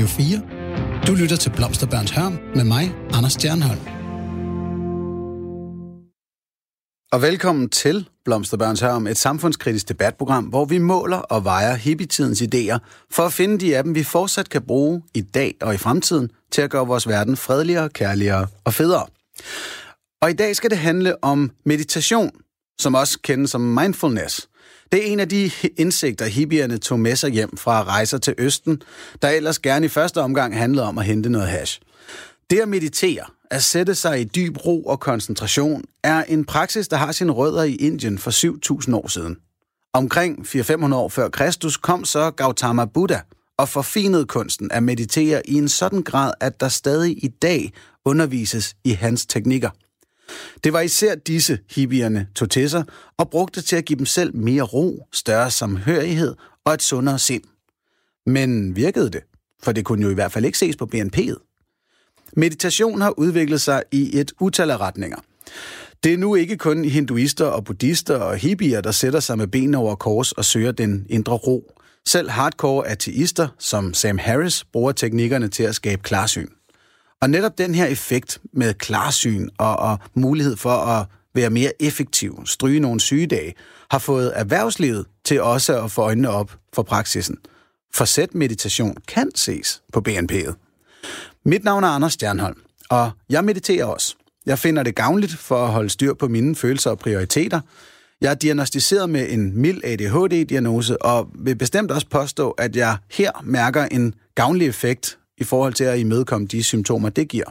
Radio 4. Du lytter til Blomsterbørns Hørm med mig, Anders Stjernholm. Og velkommen til Blomsterbørns Hørm, et samfundskritisk debatprogram, hvor vi måler og vejer hippietidens idéer for at finde de af dem, vi fortsat kan bruge i dag og i fremtiden til at gøre vores verden fredeligere, kærligere og federe. Og i dag skal det handle om meditation, som også kendes som mindfulness. Det er en af de indsigter, hippierne tog med sig hjem fra rejser til Østen, der ellers gerne i første omgang handlede om at hente noget hash. Det at meditere, at sætte sig i dyb ro og koncentration, er en praksis, der har sine rødder i Indien for 7.000 år siden. Omkring 400-500 år før Kristus kom så Gautama Buddha og forfinede kunsten at meditere i en sådan grad, at der stadig i dag undervises i hans teknikker. Det var især disse hippierne tog til sig og brugte til at give dem selv mere ro, større samhørighed og et sundere sind. Men virkede det? For det kunne jo i hvert fald ikke ses på BNP'et. Meditation har udviklet sig i et utal af retninger. Det er nu ikke kun hinduister og buddhister og hippier, der sætter sig med benene over kors og søger den indre ro. Selv hardcore ateister, som Sam Harris, bruger teknikkerne til at skabe klarsyn. Og netop den her effekt med klarsyn og, og mulighed for at være mere effektiv, stryge nogle sygedage, har fået erhvervslivet til også at få øjnene op for praksisen. Forsæt meditation kan ses på BNP'et. Mit navn er Anders Stjernholm, og jeg mediterer også. Jeg finder det gavnligt for at holde styr på mine følelser og prioriteter. Jeg er diagnostiseret med en mild ADHD-diagnose, og vil bestemt også påstå, at jeg her mærker en gavnlig effekt i forhold til at imødekomme de symptomer, det giver.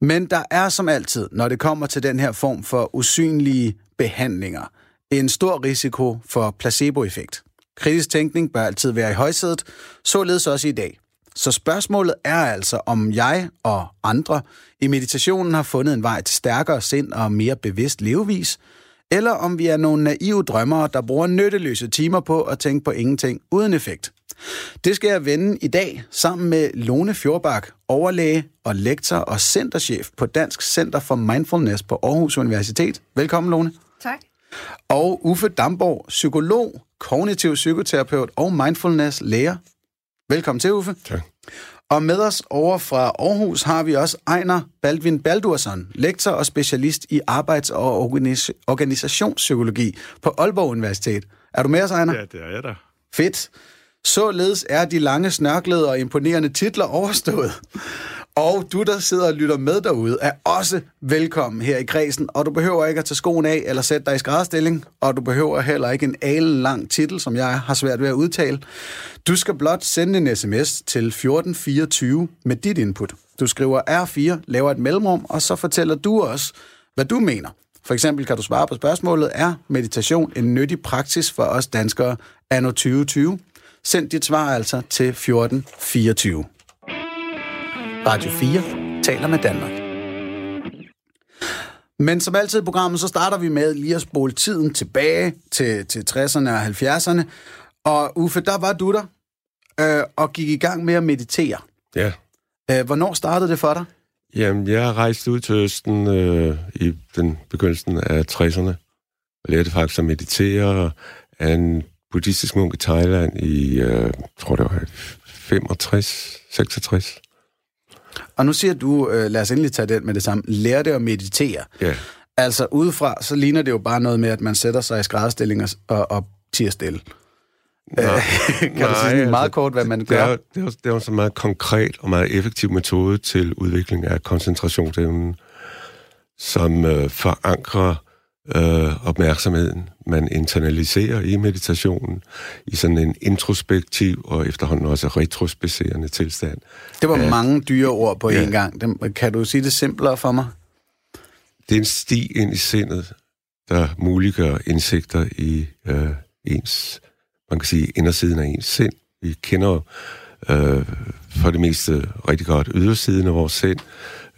Men der er som altid, når det kommer til den her form for usynlige behandlinger, en stor risiko for placeboeffekt. Kritisk tænkning bør altid være i højsædet, således også i dag. Så spørgsmålet er altså, om jeg og andre i meditationen har fundet en vej til stærkere sind og mere bevidst levevis, eller om vi er nogle naive drømmere, der bruger nytteløse timer på at tænke på ingenting uden effekt. Det skal jeg vende i dag sammen med Lone Fjordbak, overlæge og lektor og centerchef på Dansk Center for Mindfulness på Aarhus Universitet. Velkommen, Lone. Tak. Og Uffe Damborg, psykolog, kognitiv psykoterapeut og mindfulness læger. Velkommen til, Uffe. Tak. Og med os over fra Aarhus har vi også Ejner Baldvin Baldursson, lektor og specialist i arbejds- og organis- organisationspsykologi på Aalborg Universitet. Er du med os, Ejner? Ja, det er jeg da. Fedt. Således er de lange, snørklede og imponerende titler overstået. Og du, der sidder og lytter med derude, er også velkommen her i kredsen, og du behøver ikke at tage skoen af eller sætte dig i skrædderstilling, og du behøver heller ikke en alen lang titel, som jeg har svært ved at udtale. Du skal blot sende en sms til 1424 med dit input. Du skriver R4, laver et mellemrum, og så fortæller du os, hvad du mener. For eksempel kan du svare på spørgsmålet, er meditation en nyttig praksis for os danskere anno 2020? Send dit svar altså til 1424. Radio 4 taler med Danmark. Men som altid i programmet, så starter vi med lige at spole tiden tilbage til, til 60'erne og 70'erne. Og Uffe, der var du der øh, og gik i gang med at meditere. Ja. Øh, hvornår startede det for dig? Jamen, jeg rejste ud til Østen øh, i den begyndelsen af 60'erne og lærte faktisk at meditere af en buddhistisk munk i Thailand i, øh, tror det var 65, 66. Og nu siger du, øh, lad os endelig tage den med det samme, lærte at meditere. Ja. Altså udefra, så ligner det jo bare noget med, at man sætter sig i skrædderstilling og, og, tiger stille. Nej, kan du sige meget altså, kort, hvad man det gør? er, det, er, det er også en meget konkret og meget effektiv metode til udvikling af koncentrationsevnen, som øh, forankrer øh, opmærksomheden. Man internaliserer i meditationen i sådan en introspektiv og efterhånden også retrospekserende tilstand. Det var Ja. mange dyre ord på Ja. én gang. Dem, kan du sige det simplere for mig? Det er en sti ind i sindet, der muliggør indsigter i øh, ens, man kan sige, indersiden af ens sind. Vi kender øh, for det meste rigtig godt ydersiden af vores sind,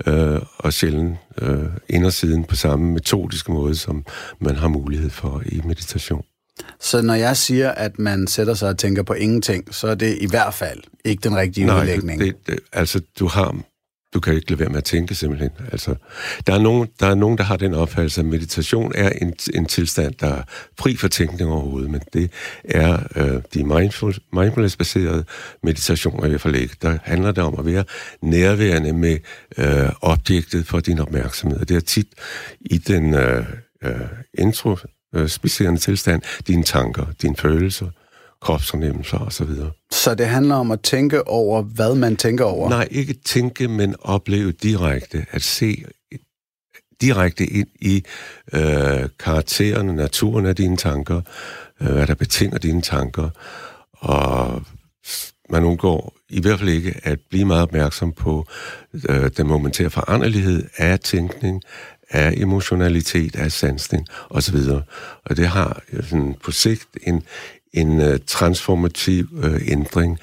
øh, og sjældent øh, indersiden på samme metodiske måde, som man har mulighed for i meditation. Så når jeg siger, at man sætter sig og tænker på ingenting, så er det i hvert fald ikke den rigtige Nej, udlægning. det, det, altså du har du kan ikke lade være med at tænke simpelthen. Altså, der, er nogen, der er nogen, der har den opfattelse, at meditation er en, en tilstand, der er fri for tænkning overhovedet, men det er øh, de mindful, mindfulness-baserede meditationer i hvert fald ikke. Der handler det om at være nærværende med øh, objektet for din opmærksomhed. Og det er tit i den øh, øh, intro-speciserende tilstand, dine tanker, dine følelser, kropsfornemmelser osv. Så det handler om at tænke over, hvad man tænker over? Nej, ikke tænke, men opleve direkte, at se direkte ind i øh, karaktererne, naturen af dine tanker, øh, hvad der betinger dine tanker, og man undgår i hvert fald ikke at blive meget opmærksom på øh, den momentære foranderlighed af tænkning, af emotionalitet, af sansning osv. Og det har sådan, på sigt en, en uh, transformativ uh, ændring,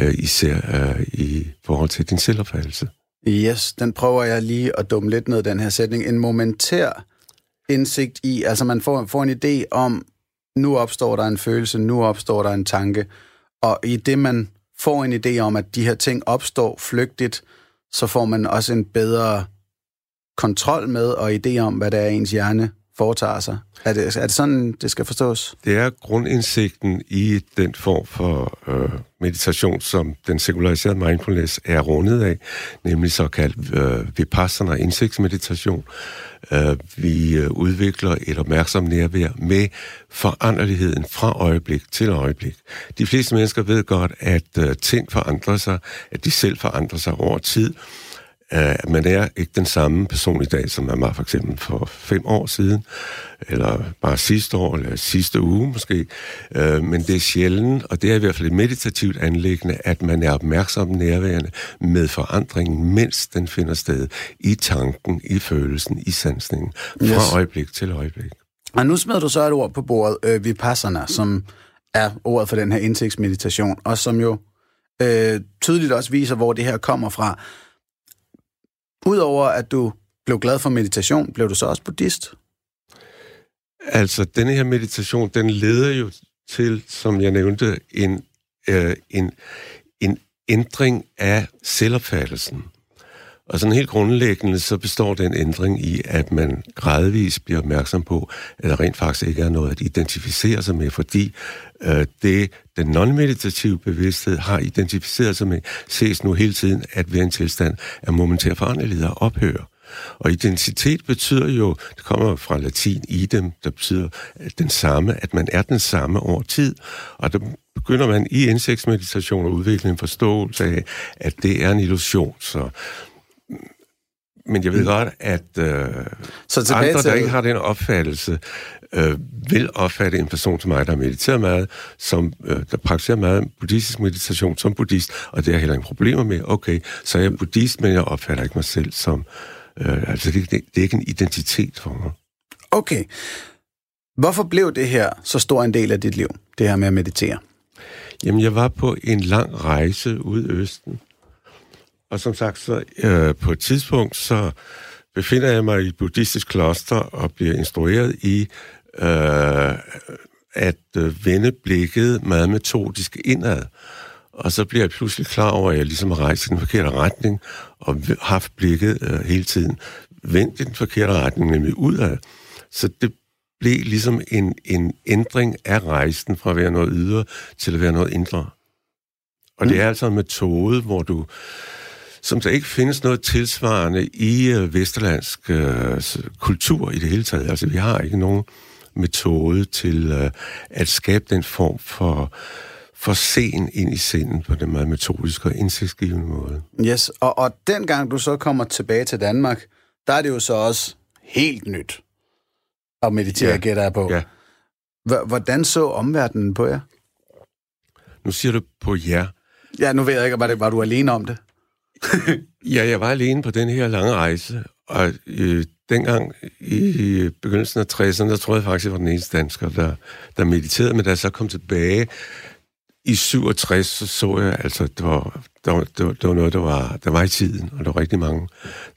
uh, især uh, i forhold til din selvopfattelse. Yes, den prøver jeg lige at dumme lidt ned, den her sætning. En momentær indsigt i, altså man får, får en idé om, nu opstår der en følelse, nu opstår der en tanke, og i det man får en idé om, at de her ting opstår flygtigt, så får man også en bedre kontrol med og idé om, hvad der er ens hjerne foretager sig. Er det, er det sådan, det skal forstås? Det er grundindsigten i den form for øh, meditation, som den sekulariserede mindfulness er rundet af, nemlig såkaldt øh, vipassana indsigtsmeditation. Øh, vi øh, udvikler et opmærksom nærvær med foranderligheden fra øjeblik til øjeblik. De fleste mennesker ved godt, at øh, ting forandrer sig, at de selv forandrer sig over tid, at man er ikke den samme person i dag, som man var for eksempel for fem år siden, eller bare sidste år, eller sidste uge måske. Øh, men det er sjældent, og det er i hvert fald et meditativt anlæggende, at man er opmærksom nærværende med forandringen, mens den finder sted i tanken, i følelsen, i sansningen, fra yes. øjeblik til øjeblik. Og nu smider du så et ord på bordet, øh, vipassana, som er ordet for den her indsigtsmeditation, og som jo øh, tydeligt også viser, hvor det her kommer fra. Udover at du blev glad for meditation, blev du så også buddhist? Altså, denne her meditation, den leder jo til, som jeg nævnte, en, øh, en, en ændring af selvopfattelsen. Og sådan helt grundlæggende, så består den ændring i, at man gradvist bliver opmærksom på, at der rent faktisk ikke er noget at identificere sig med, fordi øh, det, den non-meditative bevidsthed har identificeret sig med, ses nu hele tiden, at være en tilstand af momentær foranderlighed og ophør. Og identitet betyder jo, det kommer fra latin idem, der betyder at den samme, at man er den samme over tid. Og der begynder man i indsigtsmeditation at udvikle en forståelse af, at det er en illusion. Så men jeg ved mm. godt, at øh, så andre, til... der ikke har den opfattelse, øh, vil opfatte en person som mig, der mediterer meget, som, øh, der praktiserer meget buddhistisk meditation som buddhist, og det er heller ingen problemer med. Okay, så er jeg buddhist, men jeg opfatter ikke mig selv som... Øh, altså, det, det, det er ikke en identitet for mig. Okay. Hvorfor blev det her så stor en del af dit liv, det her med at meditere? Jamen, jeg var på en lang rejse ud i Østen, og som sagt, så øh, på et tidspunkt, så befinder jeg mig i et buddhistisk kloster og bliver instrueret i øh, at øh, vende blikket meget metodisk indad. Og så bliver jeg pludselig klar over, at jeg ligesom har rejst i den forkerte retning, og haft blikket øh, hele tiden vendt i den forkerte retning, nemlig udad. Så det blev ligesom en, en ændring af rejsen fra at være noget ydre til at være noget indre. Og det er altså en metode, hvor du som der ikke findes noget tilsvarende i øh, vesterlandsk øh, kultur i det hele taget. Altså, vi har ikke nogen metode til øh, at skabe den form for for sen ind i sinden på den meget metodiske og indsigtsgivende måde. Yes, og, og dengang du så kommer tilbage til Danmark, der er det jo så også helt nyt at meditere, ja. gætter jeg på. Ja. Hvordan så omverdenen på jer? Nu siger du på jer. Ja, nu ved jeg ikke, var, det, var du alene om det? Ja, jeg var alene på den her lange rejse, og øh, dengang i begyndelsen af 60'erne, der troede jeg faktisk, jeg var den eneste dansker, der, der mediterede, men da jeg så kom tilbage i 67, så så jeg, altså, det var, der, der, det var, det var noget, der var, der var i tiden, og der var rigtig mange,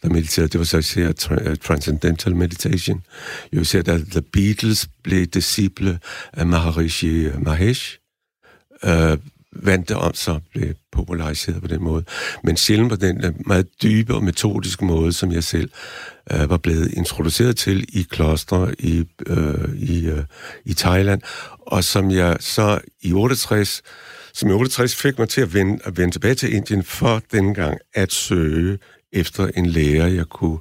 der mediterede. Det var så især tra- øh, Transcendental Meditation. Jeg vil sige, at The Beatles blev disciple af Maharishi Mahesh, uh, vandte om sig blev populariseret på den måde. Men sjældent på den øh, meget dybe og metodiske måde, som jeg selv øh, var blevet introduceret til i klostre i, øh, i, øh, i Thailand, og som jeg så i 68 som i 68 fik mig til at vende, at vende tilbage til Indien for dengang at søge efter en lærer, jeg kunne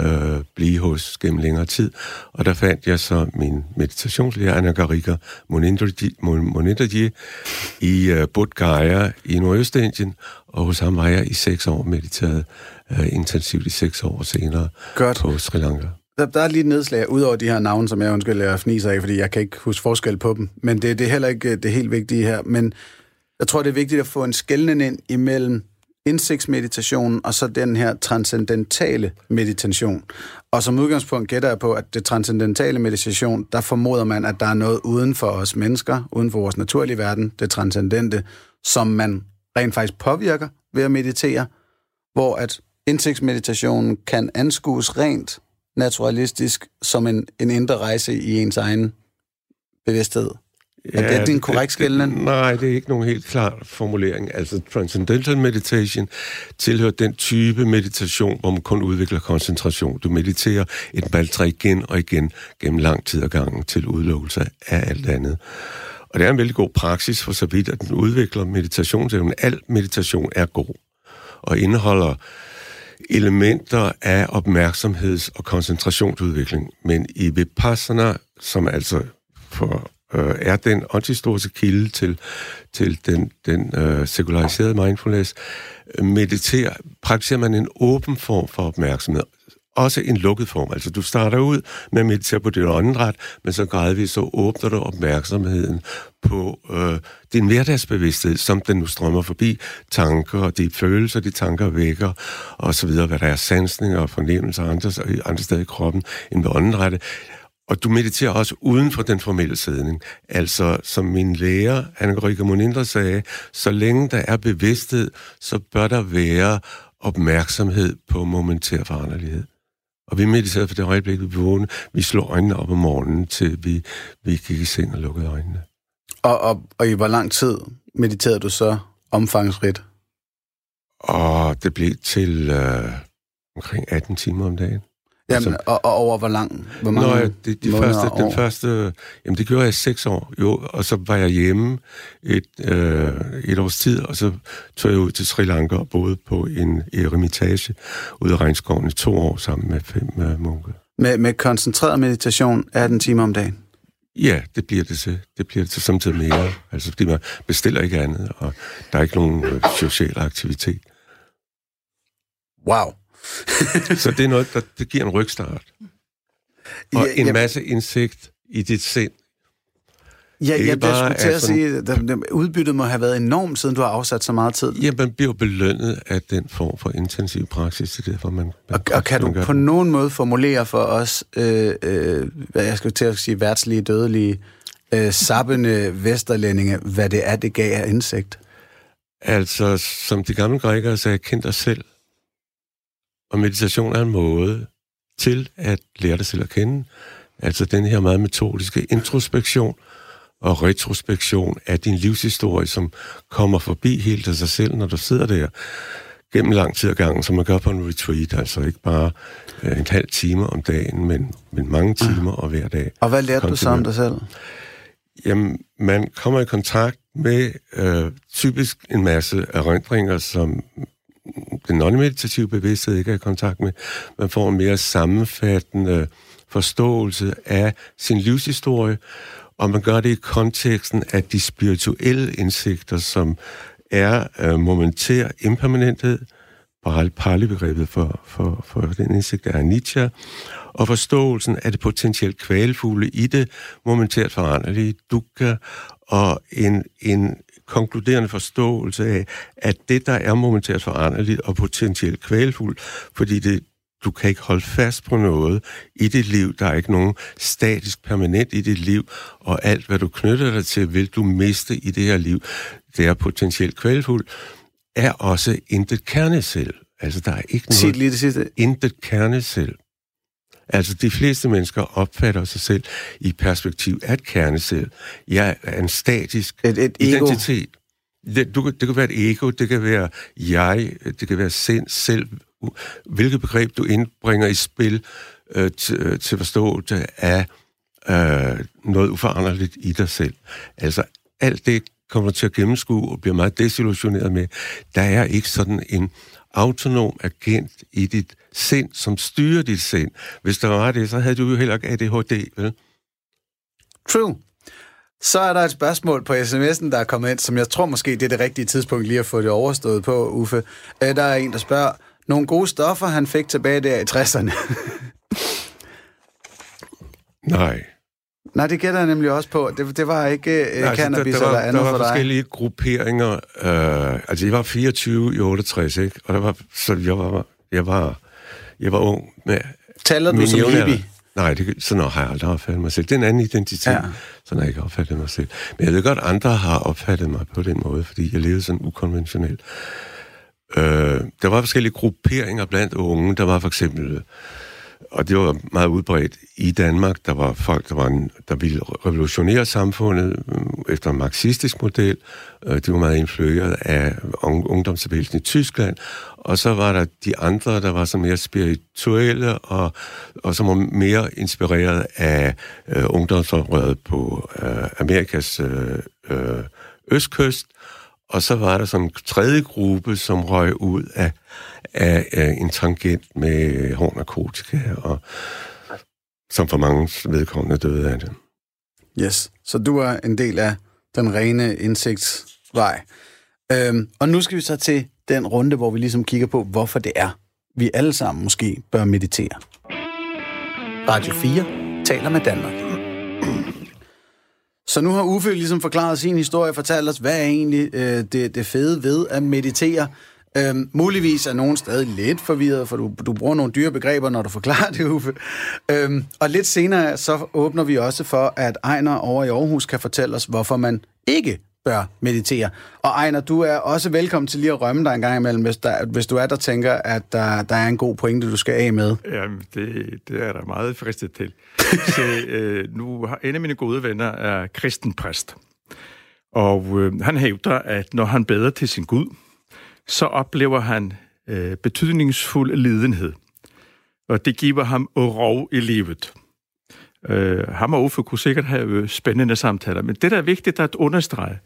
øh, blive hos gennem længere tid. Og der fandt jeg så min meditationslærer, Anna Garika Moninderji, i øh, Bodh Gaya i Nordøstindien, og hos ham var jeg i seks år mediteret øh, intensivt i seks år senere Godt. på Sri Lanka. Der, der er lige et nedslag, ud over de her navne, som jeg undskyld, jeg fniser af, fordi jeg kan ikke huske forskel på dem. Men det, det er heller ikke det helt vigtige her. Men jeg tror, det er vigtigt at få en skældning ind imellem indsigtsmeditationen og så den her transcendentale meditation. Og som udgangspunkt gætter jeg på, at det transcendentale meditation, der formoder man, at der er noget uden for os mennesker, uden for vores naturlige verden, det transcendente, som man rent faktisk påvirker ved at meditere, hvor at indsigtsmeditationen kan anskues rent naturalistisk som en, en indre rejse i ens egen bevidsthed. Ja, er det din korrekt skældning? Nej, det er ikke nogen helt klar formulering. Altså, Transcendental Meditation tilhører den type meditation, hvor man kun udvikler koncentration. Du mediterer et mantra igen og igen gennem lang tid og gangen til udelukkelse af alt andet. Og det er en vældig god praksis for så vidt, at den udvikler meditationsevnen. Al meditation er god og indeholder elementer af opmærksomheds- og koncentrationsudvikling. Men i Vipassana, som altså for øh, er den antistore kilde til, til den, den øh, sekulariserede mindfulness. Mediterer, praktiserer man en åben form for opmærksomhed, også en lukket form. Altså, du starter ud med at meditere på dit åndedræt, men så gradvist så åbner du opmærksomheden på øh, din hverdagsbevidsthed, som den nu strømmer forbi, tanker og de følelser, de tanker vækker, og så videre, hvad der er sansninger og fornemmelser andre, andre steder i kroppen end ved åndedrættet. Og du mediterer også uden for den formelle sædning. Altså, som min lærer, Anne-Gregor Monindre sagde, så længe der er bevidsthed, så bør der være opmærksomhed på momentær foranderlighed. Og vi mediterer for det øjeblik, vi vågne. Vi slår øjnene op om morgenen, til vi, vi gik i seng og lukkede øjnene. Og, og, og i hvor lang tid mediterede du så omfangsrigt? Og det blev til øh, omkring 18 timer om dagen. Jamen, altså, og, og over hvor lang? Hvor mange Nå, ja, det, de første, den første... Jamen, det gjorde jeg i seks år, jo, og så var jeg hjemme et, øh, et års tid, og så tog jeg ud til Sri Lanka og boede på en eremitage ude af regnskoven i to år sammen med fem uh, munke. Med, med koncentreret meditation 18 timer om dagen? Ja, det bliver det til. Det bliver det til samtidig mere. Altså, fordi man bestiller ikke andet, og der er ikke nogen øh, social aktivitet. Wow. så det er noget, der det giver en rygstart. Og ja, en masse indsigt i dit sind. Ja, ja jeg skulle til at sige, at udbyttet må have været enormt, siden du har afsat så meget tid. Ja, man bliver belønnet af den form for intensiv praksis, det er derfor, man... man og, og kan du på nogen måde formulere for os, øh, øh, hvad jeg skal til at sige, værtslige, dødelige, øh, sappende vesterlændinge, hvad det er, det gav af indsigt? Altså, som de gamle grækere sagde, kend dig selv. Og meditation er en måde til at lære dig selv at kende. Altså den her meget metodiske introspektion og retrospektion af din livshistorie, som kommer forbi helt af sig selv, når du sidder der gennem lang tid ad gangen, som man gør på en retreat, altså ikke bare øh, en halv time om dagen, men, men mange timer og hver dag. Og hvad lærte du så om dig selv? Jamen, man kommer i kontakt med øh, typisk en masse erindringer, som den non-meditative bevidsthed ikke er i kontakt med. Man får en mere sammenfattende forståelse af sin livshistorie, og man gør det i konteksten af de spirituelle indsigter, som er øh, momentær impermanenthed, Pali-begrebet for, for, for den indsigt er Nietzsche, og forståelsen af det potentielt kvalfugle i det momentært foranderlige dukkha, og en, en konkluderende forståelse af, at det, der er momentært foranderligt og potentielt kvalfuldt, fordi det, du kan ikke holde fast på noget i dit liv. Der er ikke nogen statisk permanent i dit liv, og alt, hvad du knytter dig til, vil du miste i det her liv. Det er potentielt kvalfuldt, er også intet kernesel. Altså, der er ikke noget lige det sidste. intet kernesel. Altså, de fleste mennesker opfatter sig selv i perspektiv af et kernecel. Jeg er en statisk et, et identitet. det, du, det kan være et ego, det kan være jeg, det kan være sind, selv, hvilket begreb du indbringer i spil øh, til, øh, til forståelse af øh, noget uforanderligt i dig selv. Altså, alt det kommer til at gennemskue og bliver meget desillusioneret med. Der er ikke sådan en autonom agent i dit sind, som styrer dit sind. Hvis der var det, så havde du jo heller ikke ADHD, vel? True. Så er der et spørgsmål på sms'en, der er kommet ind, som jeg tror måske, det er det rigtige tidspunkt lige at få det overstået på, Uffe. Øh, der er en, der spørger, nogle gode stoffer, han fik tilbage der i 60'erne. Nej. Nej, det gætter jeg nemlig også på. Det, det var ikke uh, Nej, cannabis der, der eller andet for dig. Der var forskellige grupperinger. Uh, altså, jeg var 24 i 68, ikke? Og der var, så jeg var, jeg var, jeg var ung med... Taler du som hippie? Nej, det, sådan har jeg aldrig opfattet mig selv. Det er en anden identitet. Ja. Sådan har jeg ikke opfattet mig selv. Men jeg ved godt, at andre har opfattet mig på den måde, fordi jeg levede sådan ukonventionelt. Øh, der var forskellige grupperinger blandt unge. Der var for eksempel, og det var meget udbredt i Danmark, der var folk, der, var en, der ville revolutionere samfundet øh, efter en marxistisk model. Øh, de var meget influeret af ungdomsbevægelsen i Tyskland. Og så var der de andre, der var så mere spirituelle, og, og som var mere inspireret af øh, ungdomsoprøret på øh, Amerikas øh, øh, østkyst. Og så var der sådan en tredje gruppe, som røg ud af, af, øh, en tangent med hård narkotika, og som for mange vedkommende døde af det. Yes, så du er en del af den rene indsigtsvej. Øhm, og nu skal vi så til den runde, hvor vi ligesom kigger på, hvorfor det er, vi alle sammen måske bør meditere. Radio 4 taler med Danmark. Så nu har Uffe ligesom forklaret sin historie, fortalt os, hvad er egentlig øh, det, det fede ved at meditere. Øhm, muligvis er nogen stadig lidt forvirret, for du, du bruger nogle dyre begreber, når du forklarer det, Uffe. Øhm, og lidt senere, så åbner vi også for, at Ejner over i Aarhus kan fortælle os, hvorfor man ikke bør meditere. Og Ejner, du er også velkommen til lige at rømme dig en gang imellem, hvis, der, hvis du er der tænker, at der, der er en god pointe, du skal af med. Jamen, det, det er der meget fristet til. Så, øh, nu har en af mine gode venner er kristenpræst. Og øh, han hævder, at når han beder til sin Gud, så oplever han øh, betydningsfuld lidenhed. Og det giver ham ro i livet. Øh, ham og Uffe kunne sikkert have øh, spændende samtaler, men det, der er vigtigt at understrege,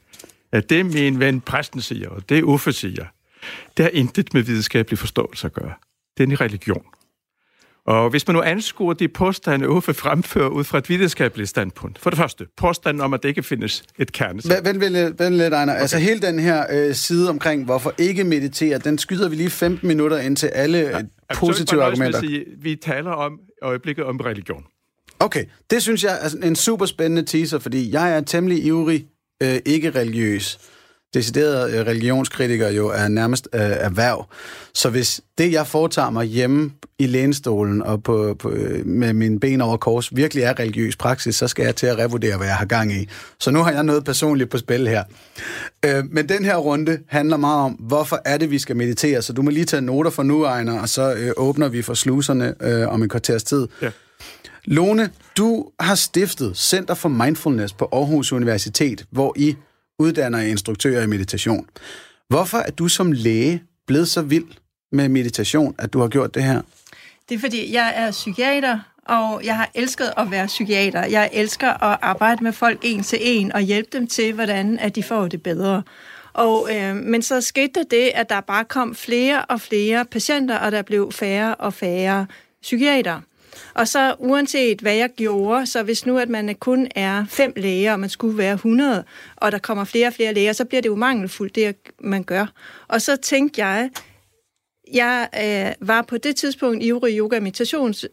at det min ven præsten siger, og det Uffe siger, det har intet med videnskabelig forståelse at gøre. Det er en religion. Og hvis man nu anskuer de påstande, Uffe fremfører ud fra et videnskabeligt standpunkt. For det første, påstanden om, at det ikke findes et kernesæt. Vent, vent, vent lidt, Ejner. Okay. Altså hele den her øh, side omkring, hvorfor ikke meditere, den skyder vi lige 15 minutter ind til alle ja, positive argumenter. Sige, vi taler om øjeblikket om religion. Okay, det synes jeg er en super spændende teaser, fordi jeg er temmelig ivrig øh, ikke-religiøs decideret øh, religionskritiker jo er nærmest øh, erhverv. Så hvis det, jeg foretager mig hjemme i lænestolen og på, på, øh, med mine ben over kors, virkelig er religiøs praksis, så skal jeg til at revurdere, hvad jeg har gang i. Så nu har jeg noget personligt på spil her. Øh, men den her runde handler meget om, hvorfor er det, vi skal meditere. Så du må lige tage noter for nu, Ejner, og så øh, åbner vi for sluserne øh, om en kvarters tid. Ja. Lone, du har stiftet Center for Mindfulness på Aarhus Universitet, hvor I uddanner instruktører i meditation. Hvorfor er du som læge blevet så vild med meditation, at du har gjort det her? Det er fordi, jeg er psykiater, og jeg har elsket at være psykiater. Jeg elsker at arbejde med folk en til en og hjælpe dem til, hvordan at de får det bedre. Og, øh, men så skete der det, at der bare kom flere og flere patienter, og der blev færre og færre psykiater. Og så uanset hvad jeg gjorde, så hvis nu at man kun er fem læger, og man skulle være 100, og der kommer flere og flere læger, så bliver det jo mangelfuldt, det man gør. Og så tænkte jeg, jeg øh, var på det tidspunkt ivrig yoga meditations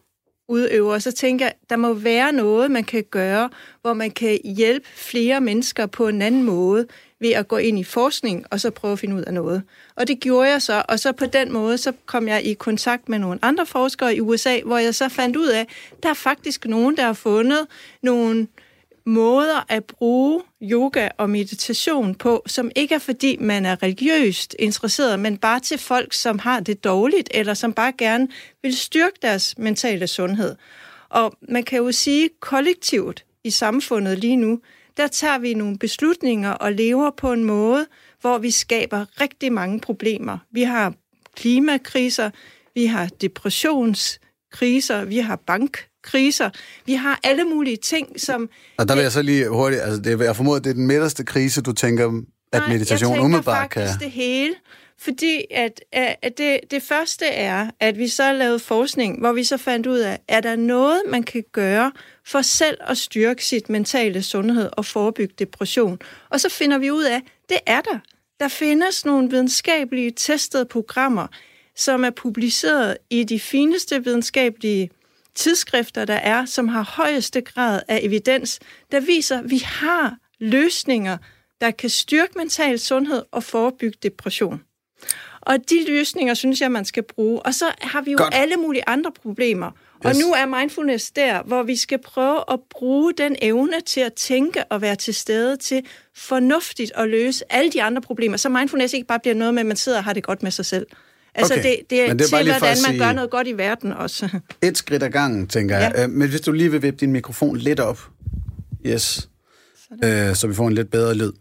udøver, så tænker jeg, der må være noget, man kan gøre, hvor man kan hjælpe flere mennesker på en anden måde, ved at gå ind i forskning, og så prøve at finde ud af noget. Og det gjorde jeg så, og så på den måde, så kom jeg i kontakt med nogle andre forskere i USA, hvor jeg så fandt ud af, der er faktisk nogen, der har fundet nogle måder at bruge yoga og meditation på, som ikke er fordi man er religiøst interesseret, men bare til folk, som har det dårligt, eller som bare gerne vil styrke deres mentale sundhed. Og man kan jo sige kollektivt i samfundet lige nu, der tager vi nogle beslutninger og lever på en måde, hvor vi skaber rigtig mange problemer. Vi har klimakriser, vi har depressionskriser, vi har bankkriser, vi har alle mulige ting, som... Og der vil jeg så lige hurtigt, altså det, jeg formoder, det er den midterste krise, du tænker, at Nej, meditation jeg tænker umiddelbart faktisk kan... det hele. Fordi at, at det, det første er, at vi så lavede forskning, hvor vi så fandt ud af, er der noget, man kan gøre for selv at styrke sit mentale sundhed og forebygge depression. Og så finder vi ud af, det er der. Der findes nogle videnskabelige testede programmer, som er publiceret i de fineste videnskabelige tidsskrifter, der er, som har højeste grad af evidens, der viser, at vi har løsninger, der kan styrke mental sundhed og forebygge depression. Og de løsninger synes jeg, man skal bruge. Og så har vi jo Godt. alle mulige andre problemer. Og Yes. nu er mindfulness der, hvor vi skal prøve at bruge den evne til at tænke og være til stede til fornuftigt at løse alle de andre problemer. Så mindfulness ikke bare bliver noget med, at man sidder og har det godt med sig selv. Altså Okay. det, det er, Men det er til, hvordan man sige- gør noget godt i verden også. Et skridt ad gangen, tænker jeg. Ja. Øh, Men hvis du lige vil vippe din mikrofon lidt op. Yes. Øh, så vi får en lidt bedre lyd.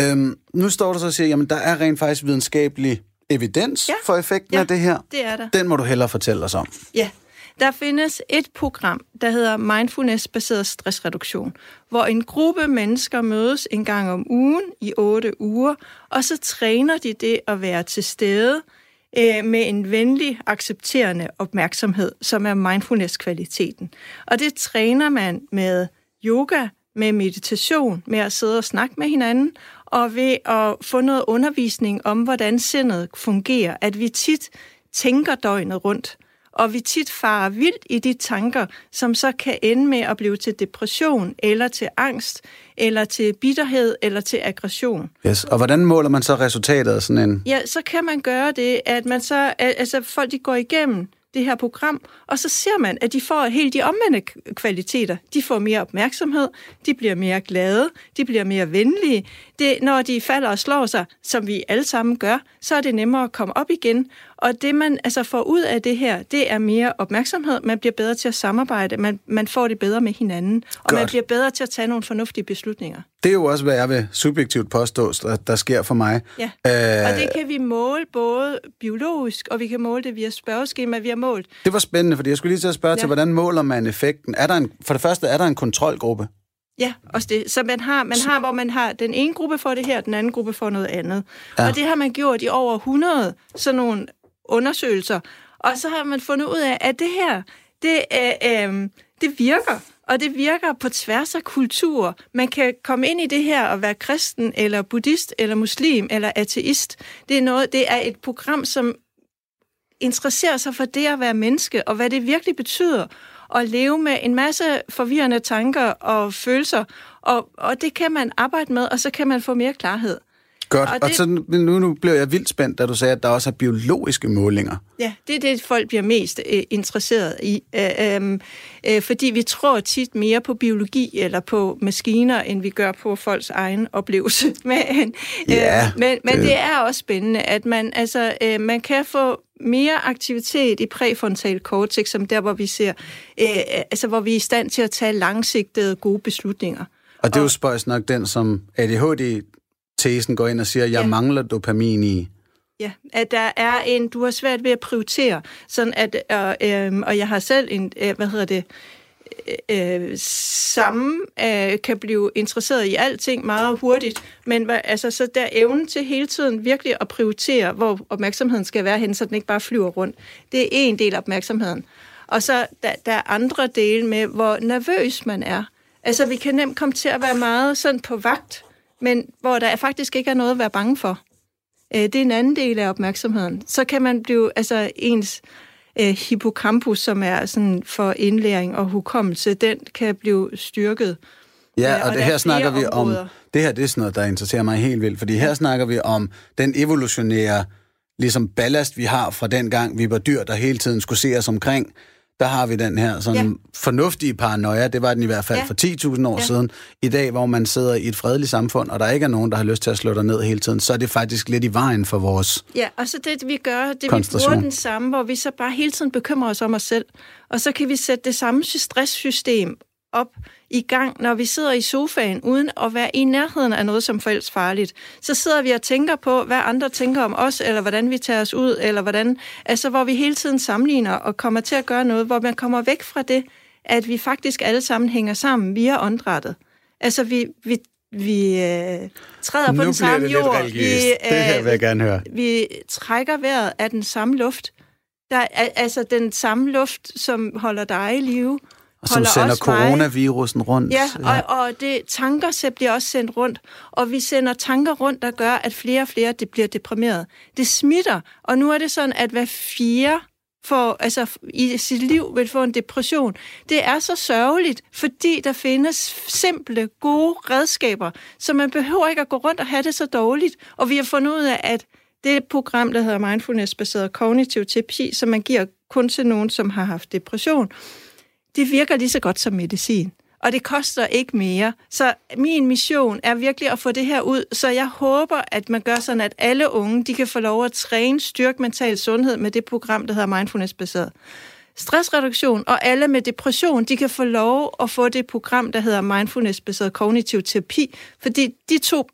Øhm, nu står du så og siger, jamen der er rent faktisk videnskabelig evidens Ja. for effekten Ja. af det her. Det er der. Den må du hellere fortælle os om. Ja, der findes et program, der hedder Mindfulness-baseret stressreduktion, hvor en gruppe mennesker mødes en gang om ugen i otte uger, og så træner de det at være til stede øh, med en venlig, accepterende opmærksomhed, som er mindfulness-kvaliteten. Og det træner man med yoga, med meditation, med at sidde og snakke med hinanden, og ved at få noget undervisning om, hvordan sindet fungerer. At vi tit tænker døgnet rundt, og vi tit farer vildt i de tanker, som så kan ende med at blive til depression, eller til angst, eller til bitterhed, eller til aggression. Yes. Og hvordan måler man så resultatet af sådan en... Ja, så kan man gøre det, at man så, altså folk de går igennem det her program, og så ser man, at de får helt de omvendte kvaliteter. De får mere opmærksomhed, de bliver mere glade, de bliver mere venlige. Det, når de falder og slår sig, som vi alle sammen gør, så er det nemmere at komme op igen. Og det, man altså får ud af det her, det er mere opmærksomhed. Man bliver bedre til at samarbejde, man, man får det bedre med hinanden, og man Godt. bliver bedre til at tage nogle fornuftige beslutninger. Det er jo også, hvad jeg vil subjektivt påstå, der, der sker for mig. Ja, Øh, og det kan vi måle både biologisk, og vi kan måle det via spørgeskema, vi har målt. Det var spændende, fordi jeg skulle lige til at spørge ja. Til, hvordan måler man effekten? Er der en, for det første, er der en kontrolgruppe? Ja, også det. Så man har, man har, hvor man har den ene gruppe for det her, den anden gruppe for noget andet. Ja. Og det har man gjort i over 100 sådan nogle undersøgelser. Og så har man fundet ud af, at det her, det, øh, øh, det virker. Og det virker på tværs af kultur. Man kan komme ind i det her og være kristen, eller buddhist, eller muslim, eller ateist. Det er, noget, det er et program, som interesserer sig for det at være menneske, og hvad det virkelig betyder at leve med en masse forvirrende tanker og følelser, og, og det kan man arbejde med, og så kan man få mere klarhed. Godt. Og, Og det- så nu, nu blev jeg vildt spændt, da du sagde, at der også er biologiske målinger. Ja, det er det, folk bliver mest øh, interesseret i, øh, øh, øh, fordi vi tror tit mere på biologi eller på maskiner, end vi gør på folks egen oplevelse. Men, Ja, øh, men, men det- er også spændende, at man, altså, øh, man kan få mere aktivitet i præfrontal cortex, som der, hvor vi ser, øh, altså, hvor vi er i stand til at tage langsigtede gode beslutninger. Og det er jo spøjs nok den, som ADHD-tesen går ind og siger, jeg Ja. mangler dopamin i. Ja, at der er en, du har svært ved at prioritere, sådan at, øh, øh, og jeg har selv en, øh, hvad hedder det, øh, samme øh, kan blive interesseret i alting meget hurtigt, men altså, så der evnen til hele tiden virkelig at prioritere, hvor opmærksomheden skal være henne, så den ikke bare flyver rundt. Det er en del af opmærksomheden. Og så der, der er andre dele med, hvor nervøs man er. Altså, vi kan nemt komme til at være meget sådan på vagt, men hvor der faktisk ikke er noget at være bange for. Øh, det er en anden del af opmærksomheden. Så kan man blive, altså ens øh, hippocampus, som er sådan for indlæring og hukommelse, den kan blive styrket. Ja, Ja, og, og det her er snakker vi om, det her det er sådan noget, der interesserer mig helt vildt, fordi her snakker vi om den evolutionære ligesom ballast, vi har fra den gang, vi var dyr, der hele tiden skulle se os omkring. Der har vi den her sådan Ja. fornuftige paranoia, det var den i hvert fald Ja. for 10.000 år Ja. siden. I dag, hvor man sidder i et fredeligt samfund, og der ikke er nogen, der har lyst til at slå dig ned hele tiden, så er det faktisk lidt i vejen for vores... Ja, og så det, vi gør, det vi bruger den samme, hvor vi så bare hele tiden bekymrer os om os selv. Og så kan vi sætte det samme stresssystem op i gang, når vi sidder i sofaen, uden at være i nærheden af noget som forældres farligt. Så sidder vi og tænker på, hvad andre tænker om os, eller hvordan vi tager os ud, eller hvordan, altså hvor vi hele tiden sammenligner og kommer til at gøre noget, hvor man kommer væk fra det, at vi faktisk alle sammen hænger sammen via åndrættet. Altså, vi, vi, vi øh, træder nu på den samme jord. Vi, øh, det her vil jeg gerne høre. Vi trækker vejret af den samme luft. Der er altså den samme luft, som holder dig i live. Og som sender coronavirusen rundt. Ja, ja. Og, og det, tanker bliver også sendt rundt. Og vi sender tanker rundt, der gør, at flere og flere det bliver deprimeret. Det smitter. Og nu er det sådan, at hver fire for, altså, i sit liv vil få en depression. Det er så sørgeligt, fordi der findes simple, gode redskaber, så man behøver ikke at gå rundt og have det så dårligt. Og vi har fundet ud af, at det program, der hedder Mindfulness-baseret kognitiv terapi, som man giver kun til nogen, som har haft depression, det virker lige så godt som medicin og det koster ikke mere. Så min mission er virkelig at få det her ud, så jeg håber, at man gør sådan, at alle unge, de kan få lov at træne styrke mental sundhed med det program, der hedder Mindfulness-baseret stressreduktion, og alle med depression, de kan få lov at få det program, der hedder Mindfulness-baseret kognitiv terapi, fordi de to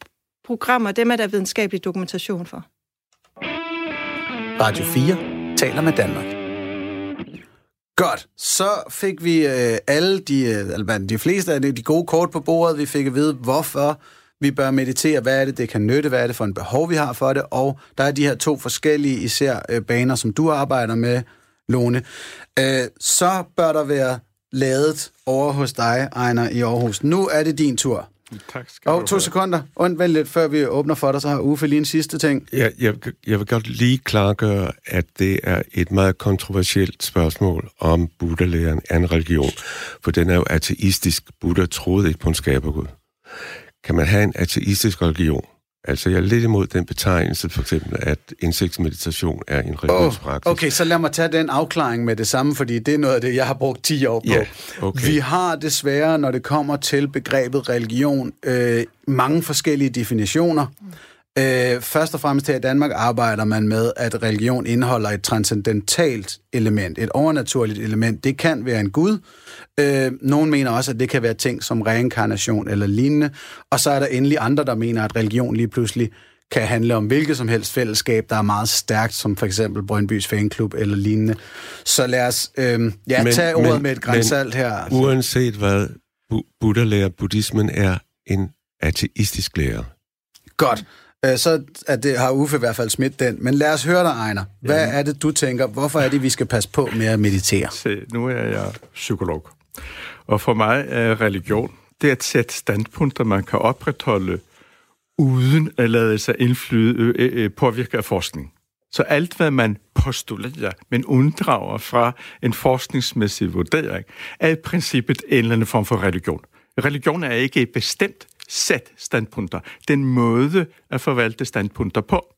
programmer, dem er der videnskabelig dokumentation for. Radio 4 taler med Danmark. Godt. Så fik vi øh, alle de, øh, de fleste af de, de gode kort på bordet. Vi fik at vide, hvorfor vi bør meditere, hvad er det, det kan nytte, hvad er det for en behov, vi har for det, og der er de her to forskellige især øh, baner, som du arbejder med, Lone. Øh, så bør der være lavet over hos dig, Ejner, i Aarhus. Nu er det din tur. Tak skal og to have. sekunder. Und vent lidt, før vi åbner for dig, så har Uffe lige en sidste ting. Ja, jeg, jeg vil godt lige klargøre, at det er et meget kontroversielt spørgsmål, om Buddha-læren er en religion. For den er jo ateistisk. Buddha troede ikke på en skabergud. Kan man have en ateistisk religion? Altså, jeg er lidt imod den betegnelse, for eksempel, at indsigtsmeditation er en religiøs oh. Okay, så lad mig tage den afklaring med det samme, fordi det er noget af det, jeg har brugt 10 år på. Yeah, okay. Vi har desværre, når det kommer til begrebet religion, øh, mange forskellige definitioner. Øh, først og fremmest her i Danmark arbejder man med, at religion indeholder et transcendentalt element, et overnaturligt element. Det kan være en gud. Øh, nogen mener også, at det kan være ting som reinkarnation eller lignende. Og så er der endelig andre, der mener, at religion lige pludselig kan handle om hvilket som helst fællesskab, der er meget stærkt, som for eksempel Brøndbys Fanklub eller lignende. Så lad os øh, ja, men, tage ordet men, med et grænsalt her. Uanset hvad Buddha lærer, buddhismen er en ateistisk lærer. Godt. Øh, så at det har Uffe i hvert fald smidt den. Men lad os høre dig, Ejner. Hvad ja. er det, du tænker? Hvorfor er det, vi skal passe på med at meditere? Se, nu er jeg psykolog. Og for mig er religion, det er et sæt standpunkter, man kan opretholde, uden at lade sig indflyde, øh, påvirke af forskning. Så alt, hvad man postulerer, men unddrager fra en forskningsmæssig vurdering, er i princippet en eller anden form for religion. Religion er ikke et bestemt sæt standpunkter. Den måde at forvalte standpunkter på.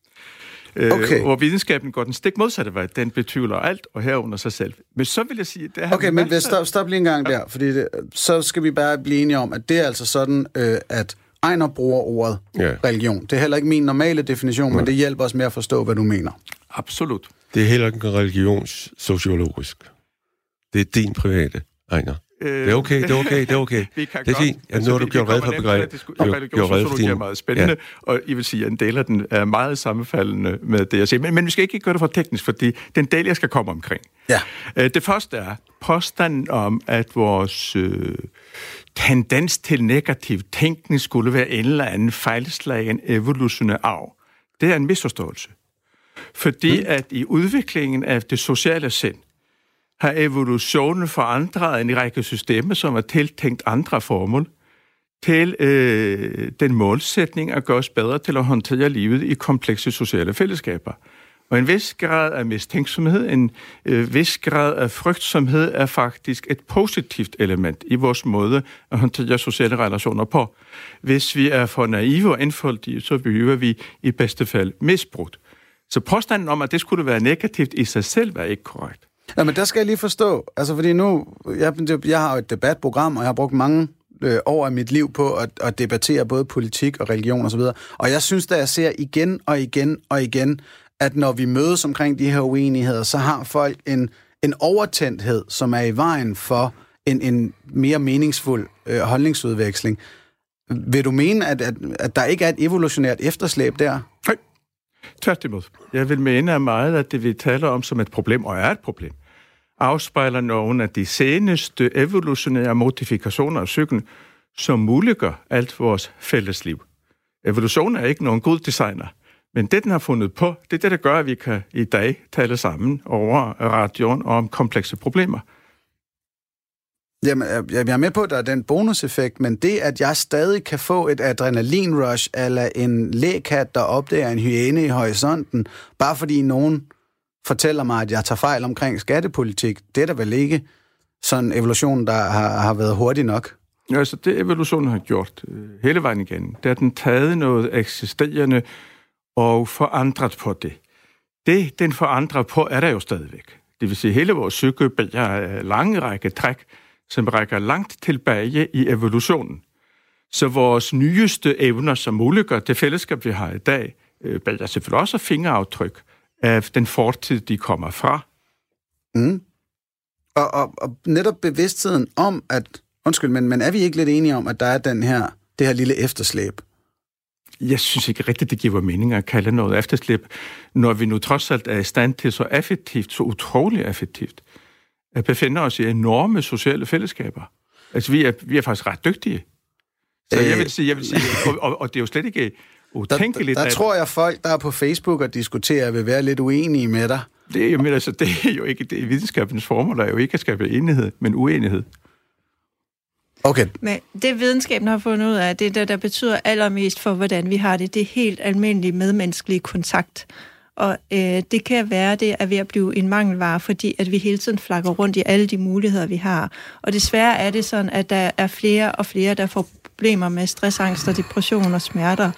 Øh, okay. Øh, hvor videnskaben går den stik modsatte vej. Den betvivler alt, og herunder sig selv. Men så vil jeg sige... Det okay, men masser... stop, stop lige en gang der, fordi det, så skal vi bare blive enige om, at det er altså sådan, øh, at Ejner bruger ordet ja. religion. Det er heller ikke min normale definition, ja. men det hjælper os med at forstå, hvad du mener. Absolut. Det er heller ikke religionssociologisk. Det er din private, Ejner. Det er okay, det er okay, det er okay. vi kan det er fint. Ja, altså, nu har du gjort red for begrebet. Religionssociologi er meget spændende, ja. og I vil sige, at en del af den er meget sammenfaldende med det, jeg siger. Men, men vi skal ikke gøre det for teknisk, fordi den del, jeg skal komme omkring. Ja. Øh, det første er påstanden om, at vores øh, tendens til negativ tænkning skulle være en eller anden fejlslagen evolutionær arv. Det er en misforståelse. Fordi mm. at i udviklingen af det sociale sind, har evolutionen forandret en række systemer, som er tiltænkt andre formål, til øh, den målsætning at gøre os bedre til at håndtere livet i komplekse sociale fællesskaber. Og en vis grad af mistænksomhed, en øh, vis grad af frygtsomhed er faktisk et positivt element i vores måde at håndtere sociale relationer på. Hvis vi er for naive og indfoldige, så bliver vi i bedste fald misbrugt. Så påstanden om, at det skulle være negativt i sig selv, er ikke korrekt. Ja, men der skal jeg lige forstå, altså fordi nu, jeg, jeg har jo et debatprogram, og jeg har brugt mange øh, år af mit liv på at, at debattere både politik og religion osv., og, og jeg synes, da jeg ser igen og igen og igen, at når vi mødes omkring de her uenigheder, så har folk en, en overtændthed, som er i vejen for en, en mere meningsfuld øh, holdningsudveksling. Vil du mene, at, at, at der ikke er et evolutionært efterslæb der? Nej, tværtimod. Jeg vil mene meget, at det vi taler om som et problem, og er et problem, afspejler nogle af de seneste evolutionære modifikationer af cyklen, som muliggør alt vores fælles liv. Evolution er ikke nogen god designer, men det, den har fundet på, det er det, der gør, at vi kan i dag tale sammen over radioen om komplekse problemer. Jamen, øh, jeg er med på, at der er den bonuseffekt, men det, at jeg stadig kan få et adrenalinrush, eller en lækat, der opdager en hyæne i horisonten, bare fordi nogen fortæller mig, at jeg tager fejl omkring skattepolitik, det er der vel ikke sådan evolution, der har, har været hurtig nok? Ja, altså det evolutionen har gjort øh, hele vejen igen, det er, at den taget noget eksisterende og forandret på det. Det, den forandrer på, er der jo stadigvæk. Det vil sige, hele vores psyke bærer øh, lange række træk, som rækker langt tilbage i evolutionen. Så vores nyeste evner, som muliggør det fællesskab, vi har i dag, øh, bærer selvfølgelig også fingeraftryk af den fortid, de kommer fra. Mm. Og, og, og netop bevidstheden om, at, undskyld, men, men er vi ikke lidt enige om, at der er den her, det her lille efterslæb? Jeg synes ikke rigtigt, det giver mening at kalde noget efterslæb, når vi nu trods alt er i stand til så effektivt, så utroligt effektivt, at befinde os i enorme sociale fællesskaber. Altså, vi er, vi er faktisk ret dygtige. Så øh, jeg vil sige, jeg vil sige og, og, og det er jo slet ikke utænkeligt. Der, der, der at, tror jeg, folk, der er på Facebook og diskuterer, vil være lidt uenige med dig. Det, men altså, det er jo ikke det er videnskabens formål, der er jo ikke at skabe enighed, men uenighed. Okay. Men det videnskaben har fundet ud af, det er det, der betyder allermest for, hvordan vi har det. Det er helt almindelig medmenneskelig kontakt. Og øh, det kan være, det er ved at blive en mangelvare, fordi at vi hele tiden flakker rundt i alle de muligheder, vi har. Og desværre er det sådan, at der er flere og flere, der får problemer med stressangst og depression og smerter,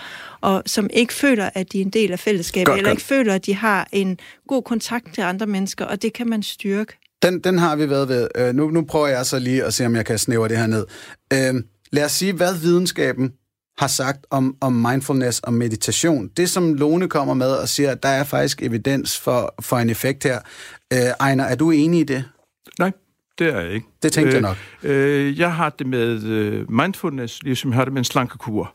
og som ikke føler, at de er en del af fællesskabet, godt, eller godt. ikke føler, at de har en god kontakt til andre mennesker, og det kan man styrke. Den, den har vi været ved. Øh, nu, nu prøver jeg så lige at se, om jeg kan snævre det her ned. Øh, lad os sige, hvad videnskaben har sagt om, om mindfulness og meditation. Det, som Lone kommer med og siger, at der er faktisk evidens for, for en effekt her. Øh, Ejner, er du enig i det? Nej, det er jeg ikke. Det tænkte øh, jeg nok. Øh, jeg har det med øh, mindfulness, ligesom jeg har det med en slankekur.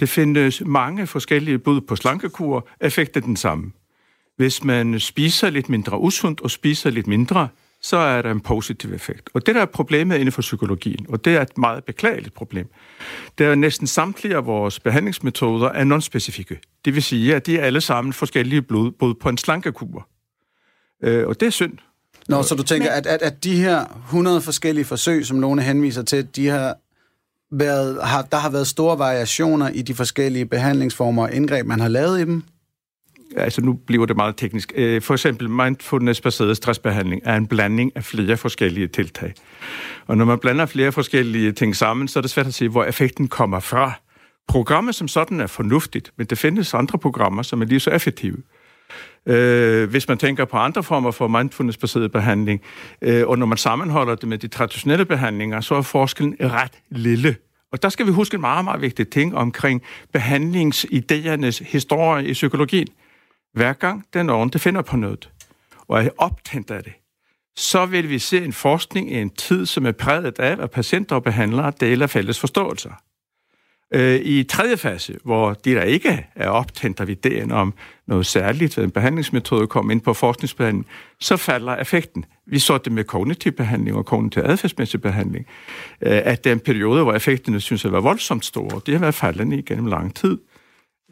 Det findes mange forskellige bud på slankekur. Effekten er den samme. Hvis man spiser lidt mindre usundt og spiser lidt mindre, så er der en positiv effekt. Og det der er problemet inden for psykologien, og det er et meget beklageligt problem, det er at næsten samtlige af vores behandlingsmetoder er non-specifikke. Det vil sige, at de er alle sammen forskellige blodbud på en slankekur. Øh, og det er synd. Nå, så du tænker, at, at, at de her 100 forskellige forsøg, som nogle henviser til, de har været, har, der har været store variationer i de forskellige behandlingsformer og indgreb, man har lavet i dem? altså nu bliver det meget teknisk. Øh, for eksempel mindfulness-baseret stressbehandling er en blanding af flere forskellige tiltag. Og når man blander flere forskellige ting sammen, så er det svært at se, hvor effekten kommer fra. Programmet som sådan er fornuftigt, men det findes andre programmer, som er lige så effektive. Øh, hvis man tænker på andre former for mindfulness-baseret behandling, øh, og når man sammenholder det med de traditionelle behandlinger, så er forskellen ret lille. Og der skal vi huske en meget, meget vigtig ting omkring behandlingsideernes historie i psykologien. Hver gang den ordentligt finder på noget, og er optændt af det, så vil vi se en forskning i en tid, som er præget af, at patienter og behandlere deler fælles forståelser. Øh, I tredje fase, hvor de, der ikke er optændt af ideen om noget særligt, en behandlingsmetode kommer ind på forskningsbehandling, så falder effekten. Vi så det med kognitiv behandling og kognitiv adfærdsmæssig behandling, øh, at den periode, hvor effekterne synes at være voldsomt store, det har været faldende igennem lang tid.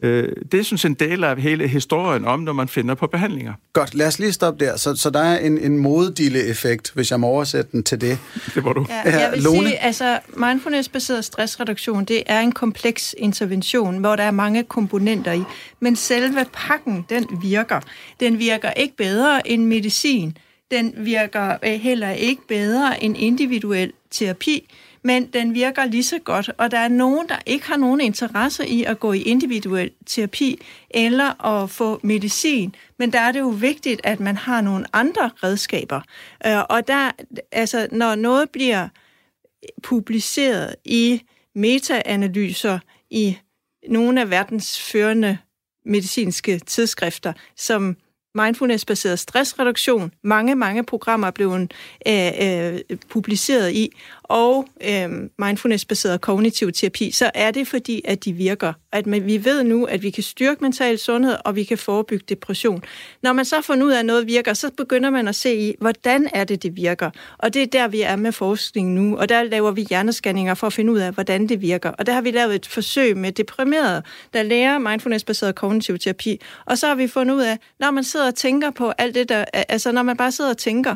Øh, det synes en del af hele historien om, når man finder på behandlinger. Godt, lad os lige stoppe der. Så, så der er en, en moddille-effekt, hvis jeg må oversætte den til det. Det var du. Ja, jeg vil Lone? sige, altså mindfulness-baseret stressreduktion, det er en kompleks intervention, hvor der er mange komponenter i. Men selve pakken, den virker. Den virker ikke bedre end medicin. Den virker øh, heller ikke bedre end individuel terapi men den virker lige så godt, og der er nogen, der ikke har nogen interesse i at gå i individuel terapi eller at få medicin, men der er det jo vigtigt, at man har nogle andre redskaber. Øh, og der, altså, når noget bliver publiceret i metaanalyser i nogle af verdens førende medicinske tidsskrifter, som mindfulness-baseret stressreduktion, mange, mange programmer er blevet øh, øh, publiceret i, og øh, mindfulness-baseret kognitiv terapi, så er det fordi, at de virker. At man, vi ved nu, at vi kan styrke mental sundhed, og vi kan forebygge depression. Når man så får ud af, at noget virker, så begynder man at se i, hvordan er det, det virker. Og det er der, vi er med forskning nu, og der laver vi hjerneskanninger for at finde ud af, hvordan det virker. Og der har vi lavet et forsøg med deprimerede, der lærer mindfulness-baseret kognitiv terapi, og så har vi fundet ud af, når man sidder og tænker på alt det der, altså når man bare sidder og tænker,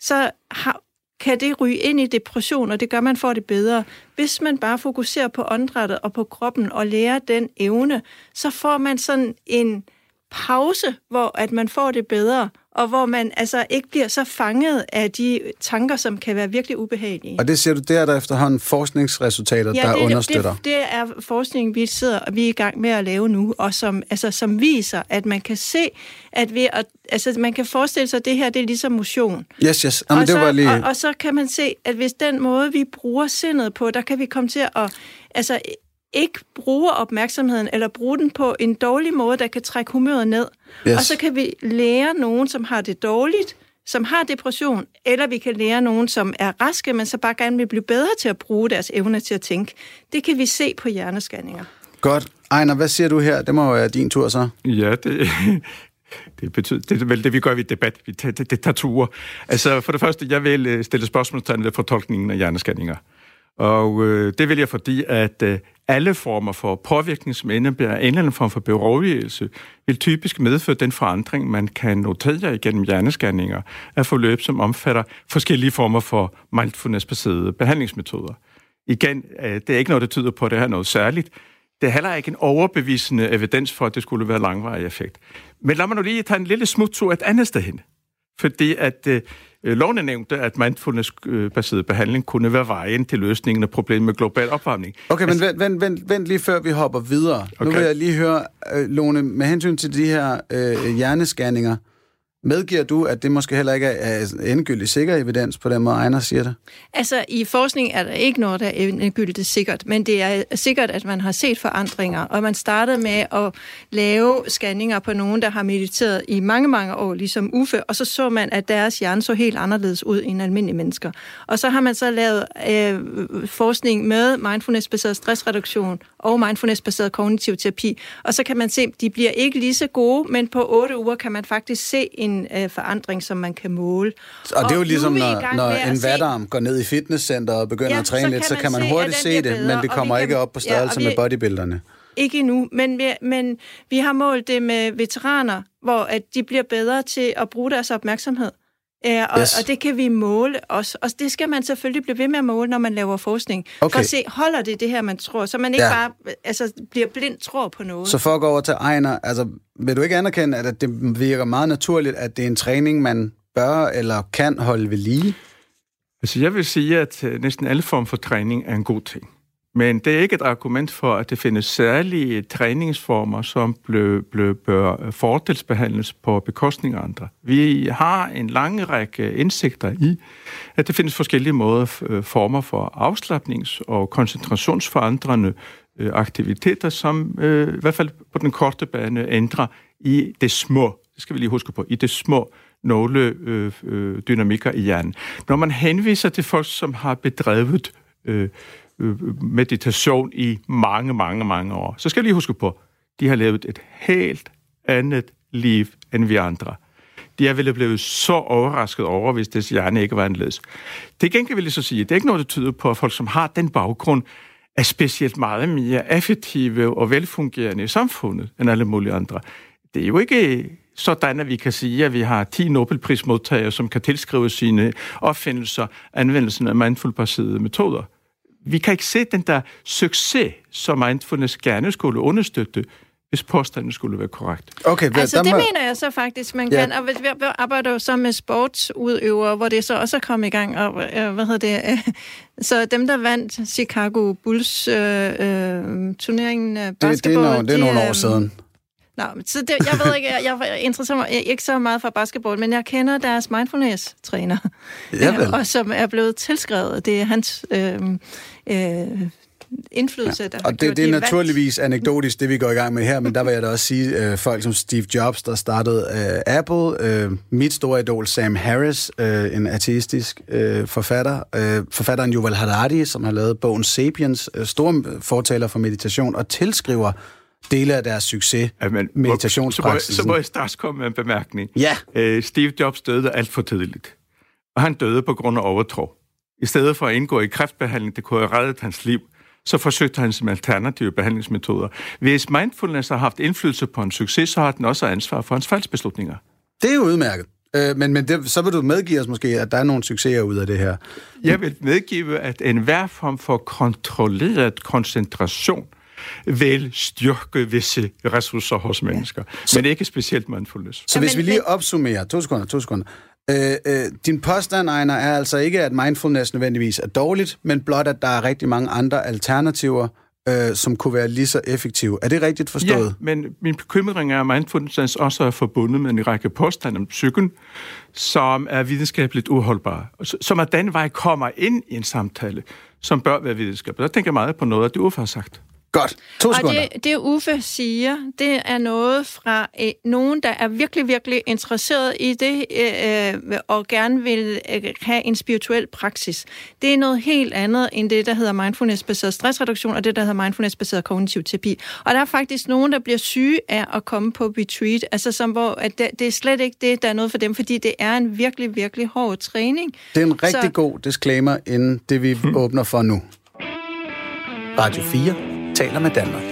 så har, kan det ryge ind i depression, og det gør man for det bedre. Hvis man bare fokuserer på åndedrættet og på kroppen og lærer den evne, så får man sådan en pause, hvor at man får det bedre, og hvor man altså ikke bliver så fanget af de tanker, som kan være virkelig ubehagelige. Og det siger du, det er der efterhånden forskningsresultater, ja, der det, understøtter? Det, det er forskning, vi sidder vi er i gang med at lave nu, og som, altså, som viser, at man kan se, at ved at, altså, man kan forestille sig, at det her det er ligesom motion. Yes, yes. Jamen, og, det så, var lige... og, og så kan man se, at hvis den måde, vi bruger sindet på, der kan vi komme til at altså, ikke bruge opmærksomheden, eller bruge den på en dårlig måde, der kan trække humøret ned. Yes. Og så kan vi lære nogen, som har det dårligt, som har depression, eller vi kan lære nogen, som er raske, men så bare gerne vil blive bedre til at bruge deres evne til at tænke. Det kan vi se på hjerneskanninger. Godt. Ejner, hvad siger du her? Det må jo være din tur så. Ja, det, det, betyder, det er vel det, vi gør i debat. Vi tager, det, det tager ture. Altså, for det første, jeg vil øh, stille spørgsmålstegn ved fortolkningen af hjerneskanninger. Og øh, det vil jeg, fordi at øh, alle former for påvirkning, som indebærer en eller anden form for beroligelse, vil typisk medføre den forandring, man kan notere igennem hjerneskanninger af forløb, som omfatter forskellige former for mindfulness-baserede behandlingsmetoder. Igen, øh, det er ikke noget, der tyder på, at det er noget særligt. Det er heller ikke en overbevisende evidens for, at det skulle være langvarig effekt. Men lad mig nu lige tage en lille smuttur et andet sted hen. Fordi at øh, øh, lovene nævnte, at mindfulness-baseret behandling kunne være vejen til løsningen af problemet med global opvarmning. Okay, men vent, vent, vent, vent lige før vi hopper videre. Okay. Nu vil jeg lige høre, øh, Lone, med hensyn til de her øh, hjernescanninger, medgiver du, at det måske heller ikke er, endegyldigt sikker evidens på den måde, Ejner siger det? Altså, i forskning er der ikke noget, der er endegyldigt sikkert, men det er sikkert, at man har set forandringer, og man startede med at lave scanninger på nogen, der har mediteret i mange, mange år, ligesom Uffe, og så så man, at deres hjerne så helt anderledes ud end almindelige mennesker. Og så har man så lavet øh, forskning med mindfulness-baseret stressreduktion og mindfulness-baseret kognitiv terapi, og så kan man se, de bliver ikke lige så gode, men på otte uger kan man faktisk se en øh, forandring, som man kan måle. Og, det er jo ligesom, når, når en se- vatarm går ned i fitnesscenteret og begynder Ja, at træne så lidt, så kan man se, hurtigt se det, bliver men bedre, det kommer ikke kan- op på ja, størrelse vi- med bodybuilderne. Ikke endnu, men, vi- men vi har målt det med veteraner, hvor at de bliver bedre til at bruge deres opmærksomhed. Øh, og, Yes. og det kan vi måle også. Og det skal man selvfølgelig blive ved med at måle, når man laver forskning. Okay. For at se, holder det det her, man tror, så man ikke Ja. bare altså, bliver blind tror på noget. Så for at gå over til Ejner, altså, vil du ikke anerkende, at det virker meget naturligt, at det er en træning, man bør eller kan holde ved lige? Altså, jeg vil sige, at øh, næsten alle former for træning er en god ting. Men det er ikke et argument for, at det findes særlige træningsformer, som blev, blev, bør fordelsbehandles på bekostning af andre. Vi har en lang række indsigter i, at det findes forskellige måder, øh, former for afslappnings- og koncentrationsforandrende øh, aktiviteter, som øh, i hvert fald på den korte bane ændrer i det små, det skal vi lige huske på, i det små nogle øh, øh, dynamikker i hjernen. Når man henviser til folk, som har bedrevet øh, Øh, øh, meditation i mange, mange, mange år, så skal vi lige huske på, de har levet et helt andet liv end vi andre. De er ville blevet så overrasket over, hvis deres hjerne ikke var anderledes. Det gengæld vil jeg så sige, det er ikke noget, der tyder på, at folk, som har den baggrund, er specielt meget mere effektive og velfungerende i samfundet end alle mulige andre. Det er jo ikke sådan, at vi kan sige, at vi har 10 Nobelprismodtagere, som kan tilskrive sine opfindelser anvendelsen af mindfulbaserede metoder. Vi kan ikke se den der succes, som mindfulness gerne skulle understøtte, hvis påstanden skulle være korrekt. Okay, hvad- Altså, det må- mener jeg så faktisk, man Ja. kan. Og vi, arbejder jo så med sportsudøvere, hvor det så også er kommet i gang. Og, øh, hvad hedder det? øh, så dem, der vandt Chicago Bulls øh, øh, turneringen af Det, det, er basketball... nogle, det er de, nogle år øh, siden. Nå, så det, jeg ved ikke, jeg, jeg interesserer mig ikke så meget for basketball, men jeg kender deres mindfulness-træner, Ja, og som er blevet tilskrevet. Det er hans øh, øh, indflydelse, ja. der Og det, det er naturligvis valgt. anekdotisk, det vi går i gang med her, men der vil jeg da også sige, øh, folk som Steve Jobs, der startede øh, Apple, øh, mit store idol Sam Harris, øh, en ateistisk øh, forfatter, øh, forfatteren Yuval Harari, som har lavet bogen Sapiens, øh, store fortaler for meditation, og tilskriver dele af deres succes, ja, men, meditationspraksis. Så, så må jeg straks komme med en bemærkning. Ja. Øh, Steve Jobs døde alt for tidligt, og han døde på grund af overtro. I stedet for at indgå i kræftbehandling, det kunne have reddet hans liv, så forsøgte han som alternative behandlingsmetoder. Hvis mindfulness har haft indflydelse på en succes, så har den også ansvar for hans faldsbeslutninger. Det er jo udmærket. Øh, men men det, så vil du medgive os måske, at der er nogle succeser ud af det her. Jeg vil medgive, at enhver form for kontrolleret koncentration vil styrke visse ressourcer hos mennesker, ja. så, men ikke specielt mindfulness. Så hvis vi lige opsummerer, to sekunder, to sekunder. Øh, øh, din påstand, Ejner, er altså ikke, at mindfulness nødvendigvis er dårligt, men blot, at der er rigtig mange andre alternativer, øh, som kunne være lige så effektive. Er det rigtigt forstået? Ja, men min bekymring er, at mindfulness også er forbundet med en række påstande om psyken, som er videnskabeligt uholdbare. Som at den vej kommer ind i en samtale, som bør være videnskabelig. Der tænker jeg meget på noget, af det Uffe har sagt. Godt. To sekunder. Og det, det Uffe siger, det er noget fra øh, nogen, der er virkelig, virkelig interesseret i det, øh, øh, og gerne vil øh, have en spirituel praksis. Det er noget helt andet end det, der hedder mindfulness-baseret stressreduktion, og det, der hedder mindfulness-baseret kognitiv terapi. Og der er faktisk nogen, der bliver syge af at komme på retreat, altså som hvor at det, det er slet ikke det, der er noget for dem, fordi det er en virkelig, virkelig hård træning. Det er en rigtig Så... god disclaimer, inden det vi hmm. åbner for nu. Radio 4 taler med Danmark.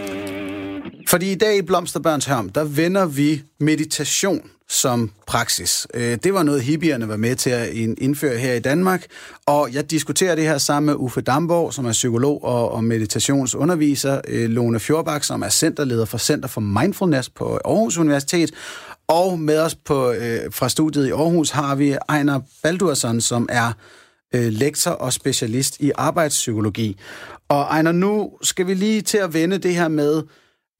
Fordi i dag i Blomsterbørns Hørm, der vender vi meditation som praksis. Øh, det var noget, hippierne var med til at indføre her i Danmark, og jeg diskuterer det her sammen med Uffe Damborg, som er psykolog og meditationsunderviser, øh, Lone Fjordbak, som er centerleder for Center for Mindfulness på Aarhus Universitet, og med os på, øh, fra studiet i Aarhus har vi Ejner Baldursson, som er Øh, lektor og specialist i arbejdspsykologi. Og Ejner, nu skal vi lige til at vende det her med,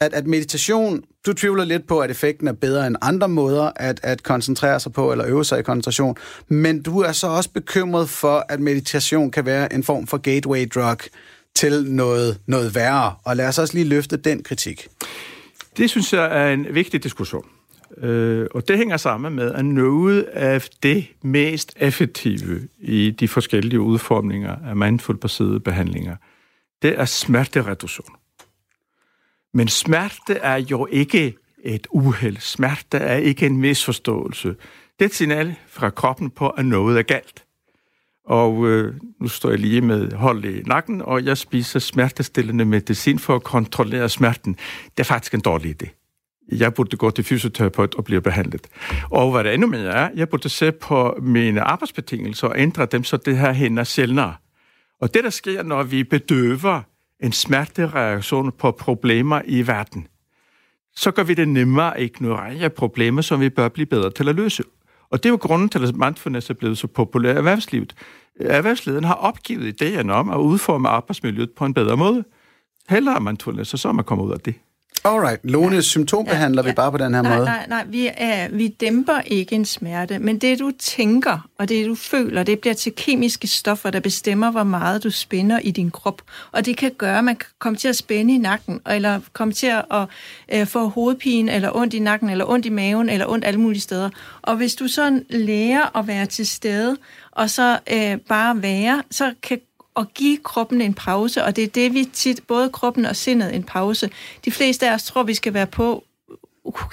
at, at meditation, du tvivler lidt på, at effekten er bedre end andre måder at, at koncentrere sig på eller øve sig i koncentration, men du er så også bekymret for, at meditation kan være en form for gateway drug til noget, noget værre. Og lad os også lige løfte den kritik. Det synes jeg er en vigtig diskussion. Øh, og det hænger sammen med, at noget af det mest effektive i de forskellige udformninger af mindful-baserede behandlinger – det er smertereduktion. Men smerte er jo ikke et uheld. Smerte er ikke en misforståelse. Det er et signal fra kroppen på, at noget er galt. Og øh, nu står jeg lige med hold i nakken, og jeg spiser smertestillende medicin for at kontrollere smerten. Det er faktisk en dårlig idé. Jeg burde gå til fysioterapeut og blive behandlet. Og hvad det endnu mere er, jeg burde se på mine arbejdsbetingelser og ændre dem, så det her hænder sjældnere. Og det, der sker, når vi bedøver en smertereaktion på problemer i verden, så gør vi det nemmere at ignorere problemer, som vi bør blive bedre til at løse. Og det er jo grunden til, at mindfulness er blevet så populær i erhvervslivet. Erhvervslederen har opgivet ideen om at udforme arbejdsmiljøet på en bedre måde. Hellere mindfulness, og så er man kommet ud af det. Alright. Lone, ja. symptombehandler ja, ja. vi bare på den her nej, måde? Nej, nej, vi, er, vi dæmper ikke en smerte, men det du tænker, og det du føler, det bliver til kemiske stoffer, der bestemmer, hvor meget du spænder i din krop. Og det kan gøre, at man kan komme til at spænde i nakken, eller komme til at, øh, få hovedpine, eller ondt i nakken, eller ondt i maven, eller ondt alle mulige steder. Og hvis du så lærer at være til stede, og så øh, bare være, så kan at give kroppen en pause, og det er det, vi tit, både kroppen og sindet, en pause. De fleste af os tror, vi skal være på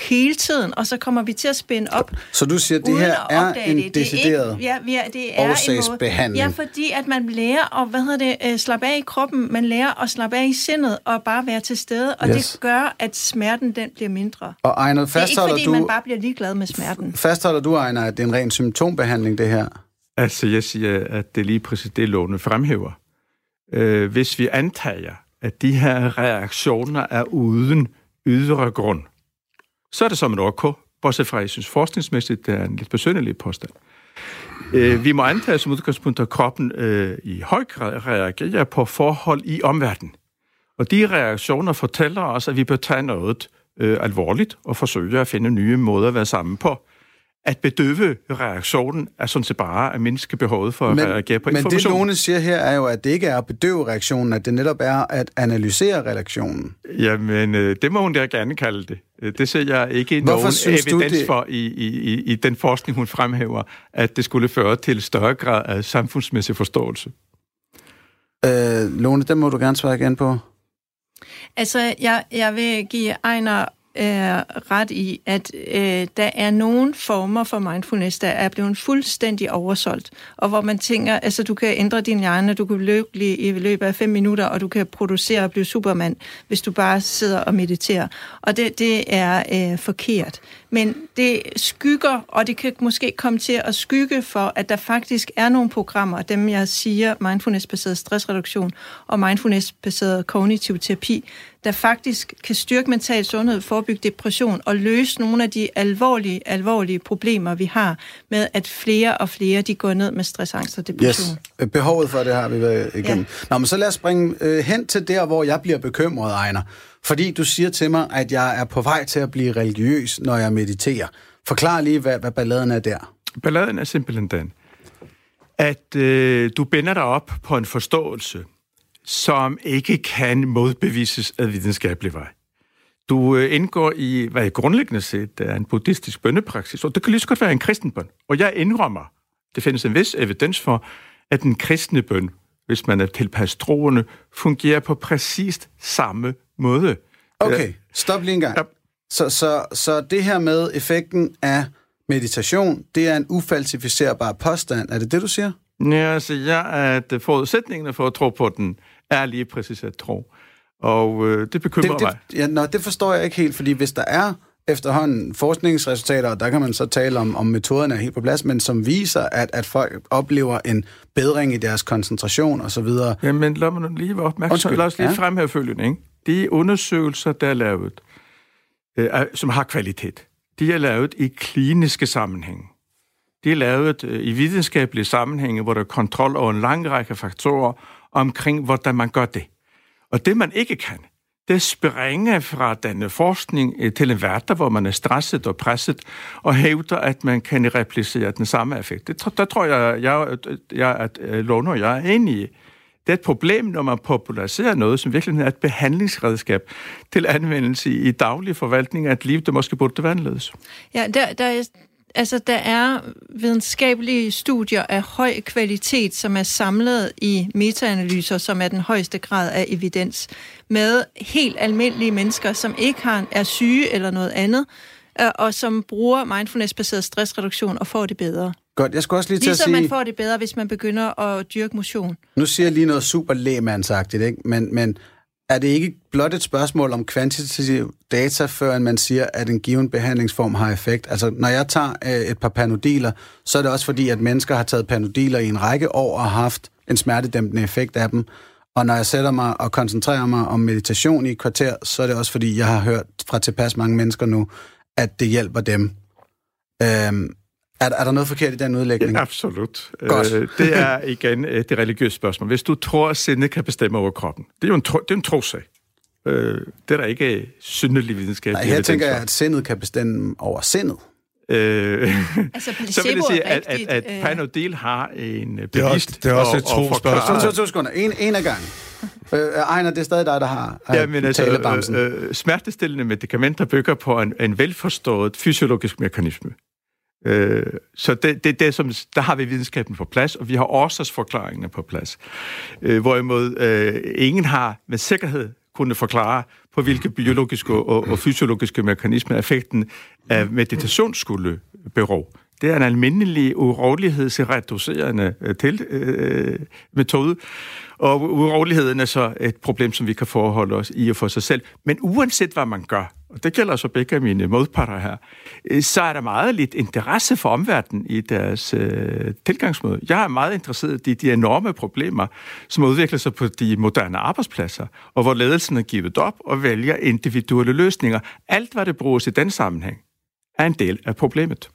hele tiden, og så kommer vi til at spænde op. Så du siger, at det her er en det. decideret det er ikke, ja, det er årsagsbehandling? Ja, fordi at man lærer at hvad hedder det, øh, slappe af i kroppen, man lærer at slappe af i sindet, og bare være til stede, og yes. det gør, at smerten den bliver mindre. Og Ejner, fastholder det er ikke, fordi du, man bare bliver ligeglad med smerten. Fastholder du, Ejner, at det er en ren symptombehandling, det her? Altså, jeg siger, at det er lige præcis det, låne fremhæver. Øh, hvis vi antager, at de her reaktioner er uden ydre grund, så er det som en OK, bortset fra, at jeg synes forskningsmæssigt, det er en lidt personlig påstand. Øh, vi må antage som udgangspunkt, at kroppen øh, i høj grad reagerer på forhold i omverdenen. Og de reaktioner fortæller os, at vi bør tage noget øh, alvorligt og forsøge at finde nye måder at være sammen på at bedøve reaktionen er sådan set bare at mindske behovet for at Men, reagere på men det, information. Lone siger her, er jo, at det ikke er at bedøve reaktionen, at det netop er at analysere reaktionen. Jamen, øh, det må hun da gerne kalde det. Øh, Det ser jeg ikke Hvorfor nogen evidens det- for i, i, i, i den forskning, hun fremhæver, at det skulle føre til større grad af samfundsmæssig forståelse. Øh, Lone, den må du gerne svare igen på. Altså, jeg, jeg vil give Ejner øh, ret i, at øh, der er nogle former for mindfulness, der er blevet fuldstændig oversolgt, og hvor man tænker, altså du kan ændre din hjerne, du kan blive lykkelig i løbet af fem minutter, og du kan producere og blive supermand, hvis du bare sidder og mediterer. Og det, det er øh, forkert. Men det skygger, og det kan måske komme til at skygge for, at der faktisk er nogle programmer, dem jeg siger, mindfulness-baseret stressreduktion og mindfulness-baseret kognitiv terapi, der faktisk kan styrke mental sundhed, forebygge depression og løse nogle af de alvorlige, alvorlige problemer, vi har med, at flere og flere de går ned med stress, angst og depression. Yes. Behovet for det har vi været igennem. Ja. Nå, men så lad os springe øh, hen til der, hvor jeg bliver bekymret, Ejner. Fordi du siger til mig, at jeg er på vej til at blive religiøs, når jeg mediterer. Forklar lige, hvad, hvad balladen er der. Balladen er simpelthen den, at øh, du binder dig op på en forståelse, som ikke kan modbevises af videnskabelig vej. Du øh, indgår i, hvad jeg grundlæggende set er en buddhistisk bønnepraksis, og det kan lige så godt være en kristen bøn. Og jeg indrømmer, det findes en vis evidens for, at den kristne bøn, hvis man er tilpas troende, fungerer på præcis samme måde. Okay, stop lige en gang. Ja. Så, så, så det her med effekten af meditation, det er en ufalsificerbar påstand. Er det det, du siger? Ja, altså, ja, at forudsætningerne for at tro på den er lige præcis at tro. Og øh, det bekymrer Det, mig. det, ja, nå, det forstår jeg ikke helt, fordi hvis der er efterhånden forskningsresultater, og der kan man så tale om, om metoderne er helt på plads, men som viser, at, at folk oplever en bedring i deres koncentration osv. Jamen, lad mig lige være opmærksom. Undskyld, Lad os lige ja. fremhæve følgende. Ikke? De undersøgelser, der er lavet, øh, som har kvalitet, de er lavet i kliniske sammenhæng. De er lavet øh, i videnskabelige sammenhænge, hvor der er kontrol over en lang række faktorer omkring, hvordan man gør det. Og det, man ikke kan, det springer fra denne forskning øh, til en verden, hvor man er stresset og presset, og hævder, at man kan replicere den samme effekt. Det, der tror jeg, jeg, jeg at øh, Lone og jeg er enige. Det er et problem, når man populariserer noget, som virkelig er et behandlingsredskab til anvendelse i, daglig forvaltning af et liv, der måske burde være anderledes. Ja, der, der, er, altså, der er videnskabelige studier af høj kvalitet, som er samlet i metaanalyser, som er den højeste grad af evidens, med helt almindelige mennesker, som ikke har, er syge eller noget andet, øh, og som bruger mindfulness-baseret stressreduktion og får det bedre. Godt, jeg skulle også lige til Ligesom at sige... man får det bedre, hvis man begynder at dyrke motion. Nu siger jeg lige noget super lægmandsagtigt, ikke? Men, men er det ikke blot et spørgsmål om kvantitativ data, før man siger, at en given behandlingsform har effekt? Altså, når jeg tager øh, et par panodiler, så er det også fordi, at mennesker har taget panodiler i en række år og har haft en smertedæmpende effekt af dem. Og når jeg sætter mig og koncentrerer mig om meditation i et kvarter, så er det også fordi, jeg har hørt fra tilpas mange mennesker nu, at det hjælper dem. Øhm, er, er der noget forkert i den udlægning? Ja, absolut. Godt. Øh, det er igen øh, det religiøse spørgsmål. Hvis du tror, at sindet kan bestemme over kroppen, det er jo en, tro, det er en trosag. Øh, det er der ikke synderlig videnskab. Nej, her tænker jeg, at sindet kan bestemme over sindet. Øh, Altså, så vil det sige, at, at, at øh, Panodil har en øh, Det er også- bevidst det er også og- et trospørgsmål. To, to, to sekunder. En, en af gangen. Øh, Ejner, det er stadig dig, der har, Ja, men altså, talebamsen. øh, øh, smertestillende medicamenter bygger på en, en velforstået fysiologisk mekanisme. Øh, så det, det, det som, der har vi videnskaben på plads, og vi har årsagsforklaringerne på plads. Øh, hvorimod øh, ingen har med sikkerhed kunne forklare, på hvilke biologiske og, og fysiologiske mekanismer effekten af meditation skulle bero. Det er en almindelig urolighedsreducerende øh, til, øh, metode, og uroligheden er så et problem, som vi kan forholde os i og for sig selv. Men uanset hvad man gør, og det gælder så begge af mine modparter her, øh, så er der meget lidt interesse for omverdenen i deres øh, tilgangsmåde. Jeg er meget interesseret i de enorme problemer, som udvikler sig på de moderne arbejdspladser, og hvor ledelsen er givet op og vælger individuelle løsninger. Alt, hvad det bruges i den sammenhæng, er en del af problemet.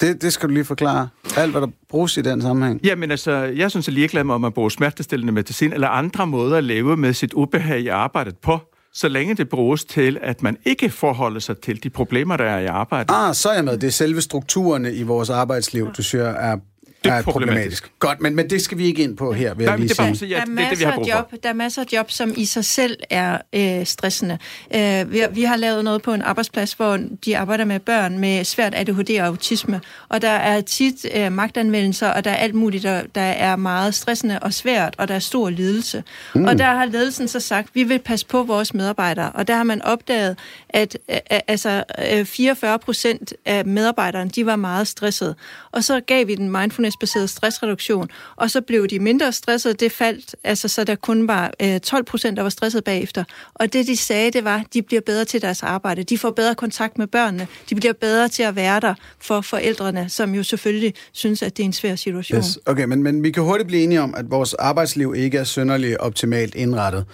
Det, det skal du lige forklare. Alt, hvad der bruges i den sammenhæng. Jamen altså, jeg synes, jeg ligeglad med, om man bruger smertestillende medicin eller andre måder at leve med sit ubehag i arbejdet på, så længe det bruges til, at man ikke forholder sig til de problemer, der er i arbejdet. Ah, så er jeg med. Det er selve strukturerne i vores arbejdsliv, du siger, er er er problematisk. Godt, men, men det skal vi ikke ind på her, vil jeg Nej, lige det sige. der, er det det, vi masser har af brug job, der er masser af job, som i sig selv er øh, stressende. Øh, vi, har, vi har lavet noget på en arbejdsplads, hvor de arbejder med børn med svært ADHD og autisme, og der er tit øh, magtanvendelser, og der er alt muligt, der, der er meget stressende og svært, og der er stor lidelse. Mm. Og der har ledelsen så sagt, vi vil passe på vores medarbejdere, og der har man opdaget, at øh, øh, altså, øh, 44 procent af medarbejderne, de var meget stressede. Og så gav vi den mindfulness-baseret stressreduktion, og så blev de mindre stressede. Det faldt, altså, så der kun var øh, 12 procent, der var stresset bagefter. Og det, de sagde, det var, de bliver bedre til deres arbejde. De får bedre kontakt med børnene. De bliver bedre til at være der for forældrene, som jo selvfølgelig synes, at det er en svær situation. Yes. Okay, men, men vi kan hurtigt blive enige om, at vores arbejdsliv ikke er synderligt optimalt indrettet.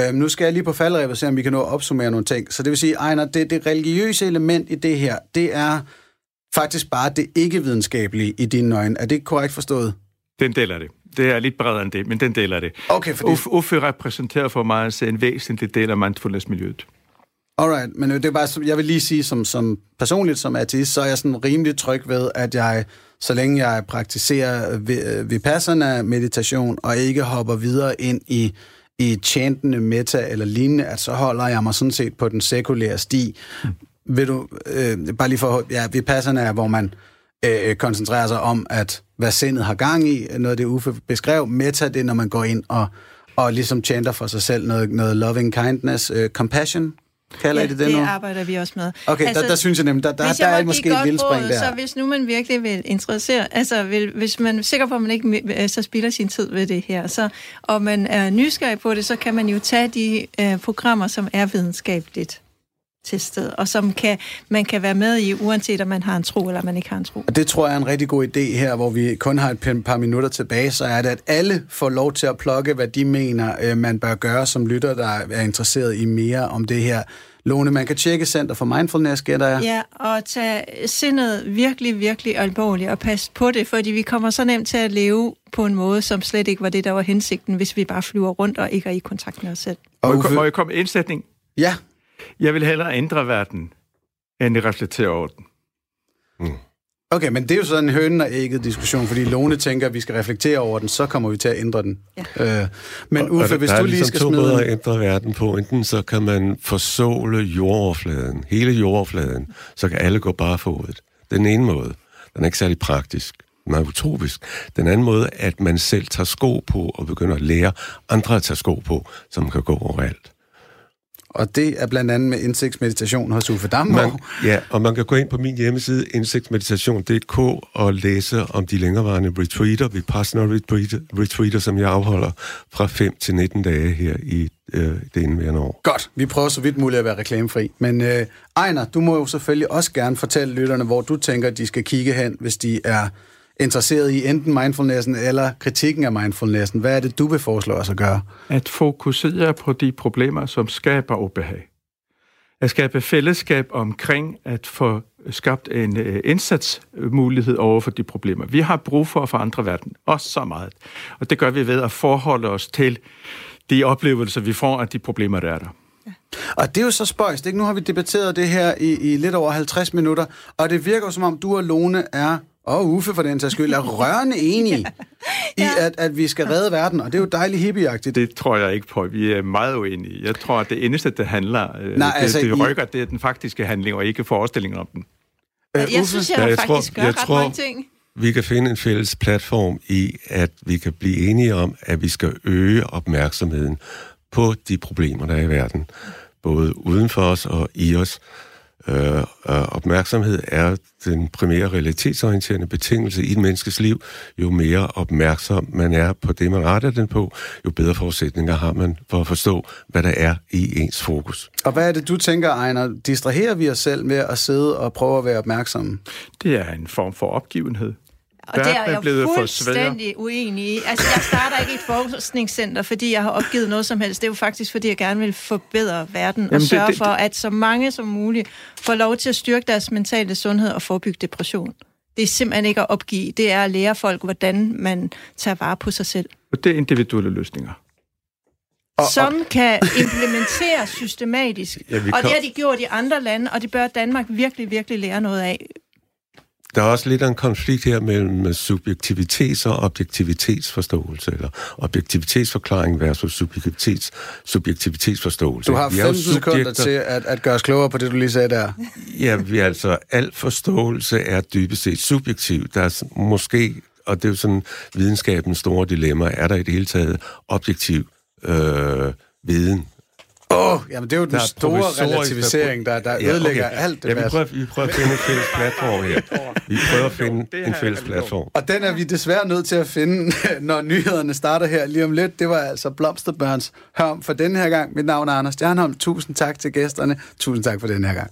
Øhm, nu skal jeg lige på faldrevet se, om vi kan nå at opsummere nogle ting. Så det vil sige, Ejner, det, det religiøse element i det her, det er faktisk bare det ikke-videnskabelige i dine øjne. Er det korrekt forstået? Den deler det. Det er lidt bredere end det, men den deler det. Okay, fordi... Uffe, Uffe repræsenterer for mig at se en væsentlig del af mindfulness-miljøet. Alright, men det er bare, jeg vil lige sige, som, som personligt som ateist, så er jeg sådan rimelig tryg ved, at jeg, så længe jeg praktiserer vi- vipassana meditation, og ikke hopper videre ind i, i chantende meta eller lignende, at så holder jeg mig sådan set på den sekulære sti. Vil du, øh, bare lige for, ja, vipassana er, hvor man øh, koncentrerer sig om, at hvad sindet har gang i, noget af det Uffe beskrev. Meta, det når man går ind og, og ligesom chanter for sig selv noget, noget loving kindness, øh, compassion, kalder Ja, I det det, det nu? arbejder vi også med. Okay, altså, der, der synes jeg nemlig, der, der, der er må måske et vildt spring der. Så hvis nu man virkelig vil interessere, altså vil, hvis man er sikker på, at man ikke øh, så spilder sin tid ved det her, så, og man er nysgerrig på det, så kan man jo tage de øh, programmer, som er videnskabeligt testet, og som kan, man kan være med i, uanset om man har en tro eller man ikke har en tro. Og det tror jeg er en rigtig god idé her, hvor vi kun har et par- minutter tilbage, så er det, at alle får lov til at plukke, hvad de mener, øh, man bør gøre som lytter, der er interesseret i mere om det her. Lone, man kan tjekke Center for Mindfulness, gætter jeg. Ja, og tage sindet virkelig, virkelig alvorligt og passe på det, fordi vi kommer så nemt til at leve på en måde, som slet ikke var det, der var hensigten, hvis vi bare flyver rundt og ikke er i kontakt med os selv. Og Må jeg, Uffe, må jeg komme med en sætning? ja, Jeg vil hellere ændre verden, end at reflektere over den. okay, men det er jo sådan en hønen og ægget diskussion, fordi Lone tænker, at vi skal reflektere over den, så kommer vi til at ændre den. Ja. Øh, men Og Uffe, der, hvis der du lige ligesom skal to måder smide... at ændre verden på. Enten så kan man forsåle jordoverfladen, hele jordoverfladen, så kan alle gå bare forud. Den ene måde, den er ikke særlig praktisk, den er utopisk. Den anden måde, at man selv tager sko på og begynder at lære andre at tage sko på, som kan gå overalt. Og det er blandt andet med indsigtsmeditation hos Uffe Damgaard. Man, ja, og man kan gå ind på min hjemmeside, indsigtsmeditation.dk, og læse om de længerevarende retreater, Vipassana retreater, retreater, som jeg afholder fra 5 til 19 dage her i øh, det indværende år. Godt, vi prøver så vidt muligt at være reklamefri. Men øh, Ejner, du må jo selvfølgelig også gerne fortælle lytterne, hvor du tænker, de skal kigge hen, hvis de er interesseret i enten mindfulnessen eller kritikken af mindfulnessen. Hvad er det, du vil foreslå os at gøre? At fokusere på de problemer, som skaber ubehag. At skabe fællesskab omkring at få skabt en øh, indsatsmulighed over for de problemer. Vi har brug for at forandre verden, også så meget. Og det gør vi ved at forholde os til de oplevelser, vi får af de problemer, der er der. Og det er jo så spøjst, ikke? Nu har vi debatteret det her i, i lidt over 50 minutter, og det virker som om, du og Lone er, og Uffe for den sags skyld, er rørende enige i, at, at vi skal redde verden, og det er jo dejligt hippieagtigt. Det tror jeg ikke på. Vi er meget uenige. Jeg tror, at det eneste, det handler, øh, Nej, det, altså, det I- rykker, det er den faktiske handling, og ikke forestillingen om den. Øh, Jeg Uffe? synes, jeg, Ja, jeg jeg tror- faktisk gør jeg ret tror- mange ting. Vi kan finde en fælles platform i, at vi kan blive enige om, at vi skal øge opmærksomheden på de problemer, der er i verden. Både uden for os og i os. Øh, øh, opmærksomhed er den primære realitetsorienterende betingelse i et menneskes liv. Jo mere opmærksom man er på det, man retter den på, jo bedre forudsætninger har man for at forstå, hvad der er i ens fokus. Og hvad er det, du tænker, Ejner? Distraherer vi os selv med at sidde og prøve at være opmærksomme? Det er en form for opgivenhed. Og det er Verden er jeg blevet fuldstændig uenig i. Altså, jeg starter ikke et forskningscenter, fordi jeg har opgivet noget som helst. Det er jo faktisk, fordi jeg gerne vil forbedre verden og Jamen, det- sørge det- for, at så mange som muligt får lov til at styrke deres mentale sundhed og forebygge depression. Det er simpelthen ikke at opgive. Det er at lære folk, hvordan man tager vare på sig selv. Og det er individuelle løsninger. og, som og... kan implementeres systematisk. Ja, og det har de gjort i andre lande, og det bør Danmark virkelig, virkelig lære noget af. Der er også lidt af en konflikt her mellem subjektivitets- og objektivitetsforståelse, eller objektivitetsforklaring versus subjektivitets, subjektivitetsforståelse. Du har 15 sekunder til at, at gøre os klogere på det, du lige sagde der. Ja, vi altså, al forståelse er dybest set subjektiv. Der er måske, og det er jo sådan videnskabens store dilemma, er der i det hele taget objektiv øh, viden Åh, oh, jamen det er jo den store relativisering, der, der ja, ødelægger okay. alt det ja, vi prøver, vi prøver at finde en fælles platform her. Vi prøver at finde en fælles platform. Og den er vi desværre nødt til at finde, når nyhederne starter her lige om lidt. Det var altså Blomsterbørns hørm for denne her gang. Mit navn er Anders Stjernholm. Tusind tak til gæsterne. Tusind tak for den her gang.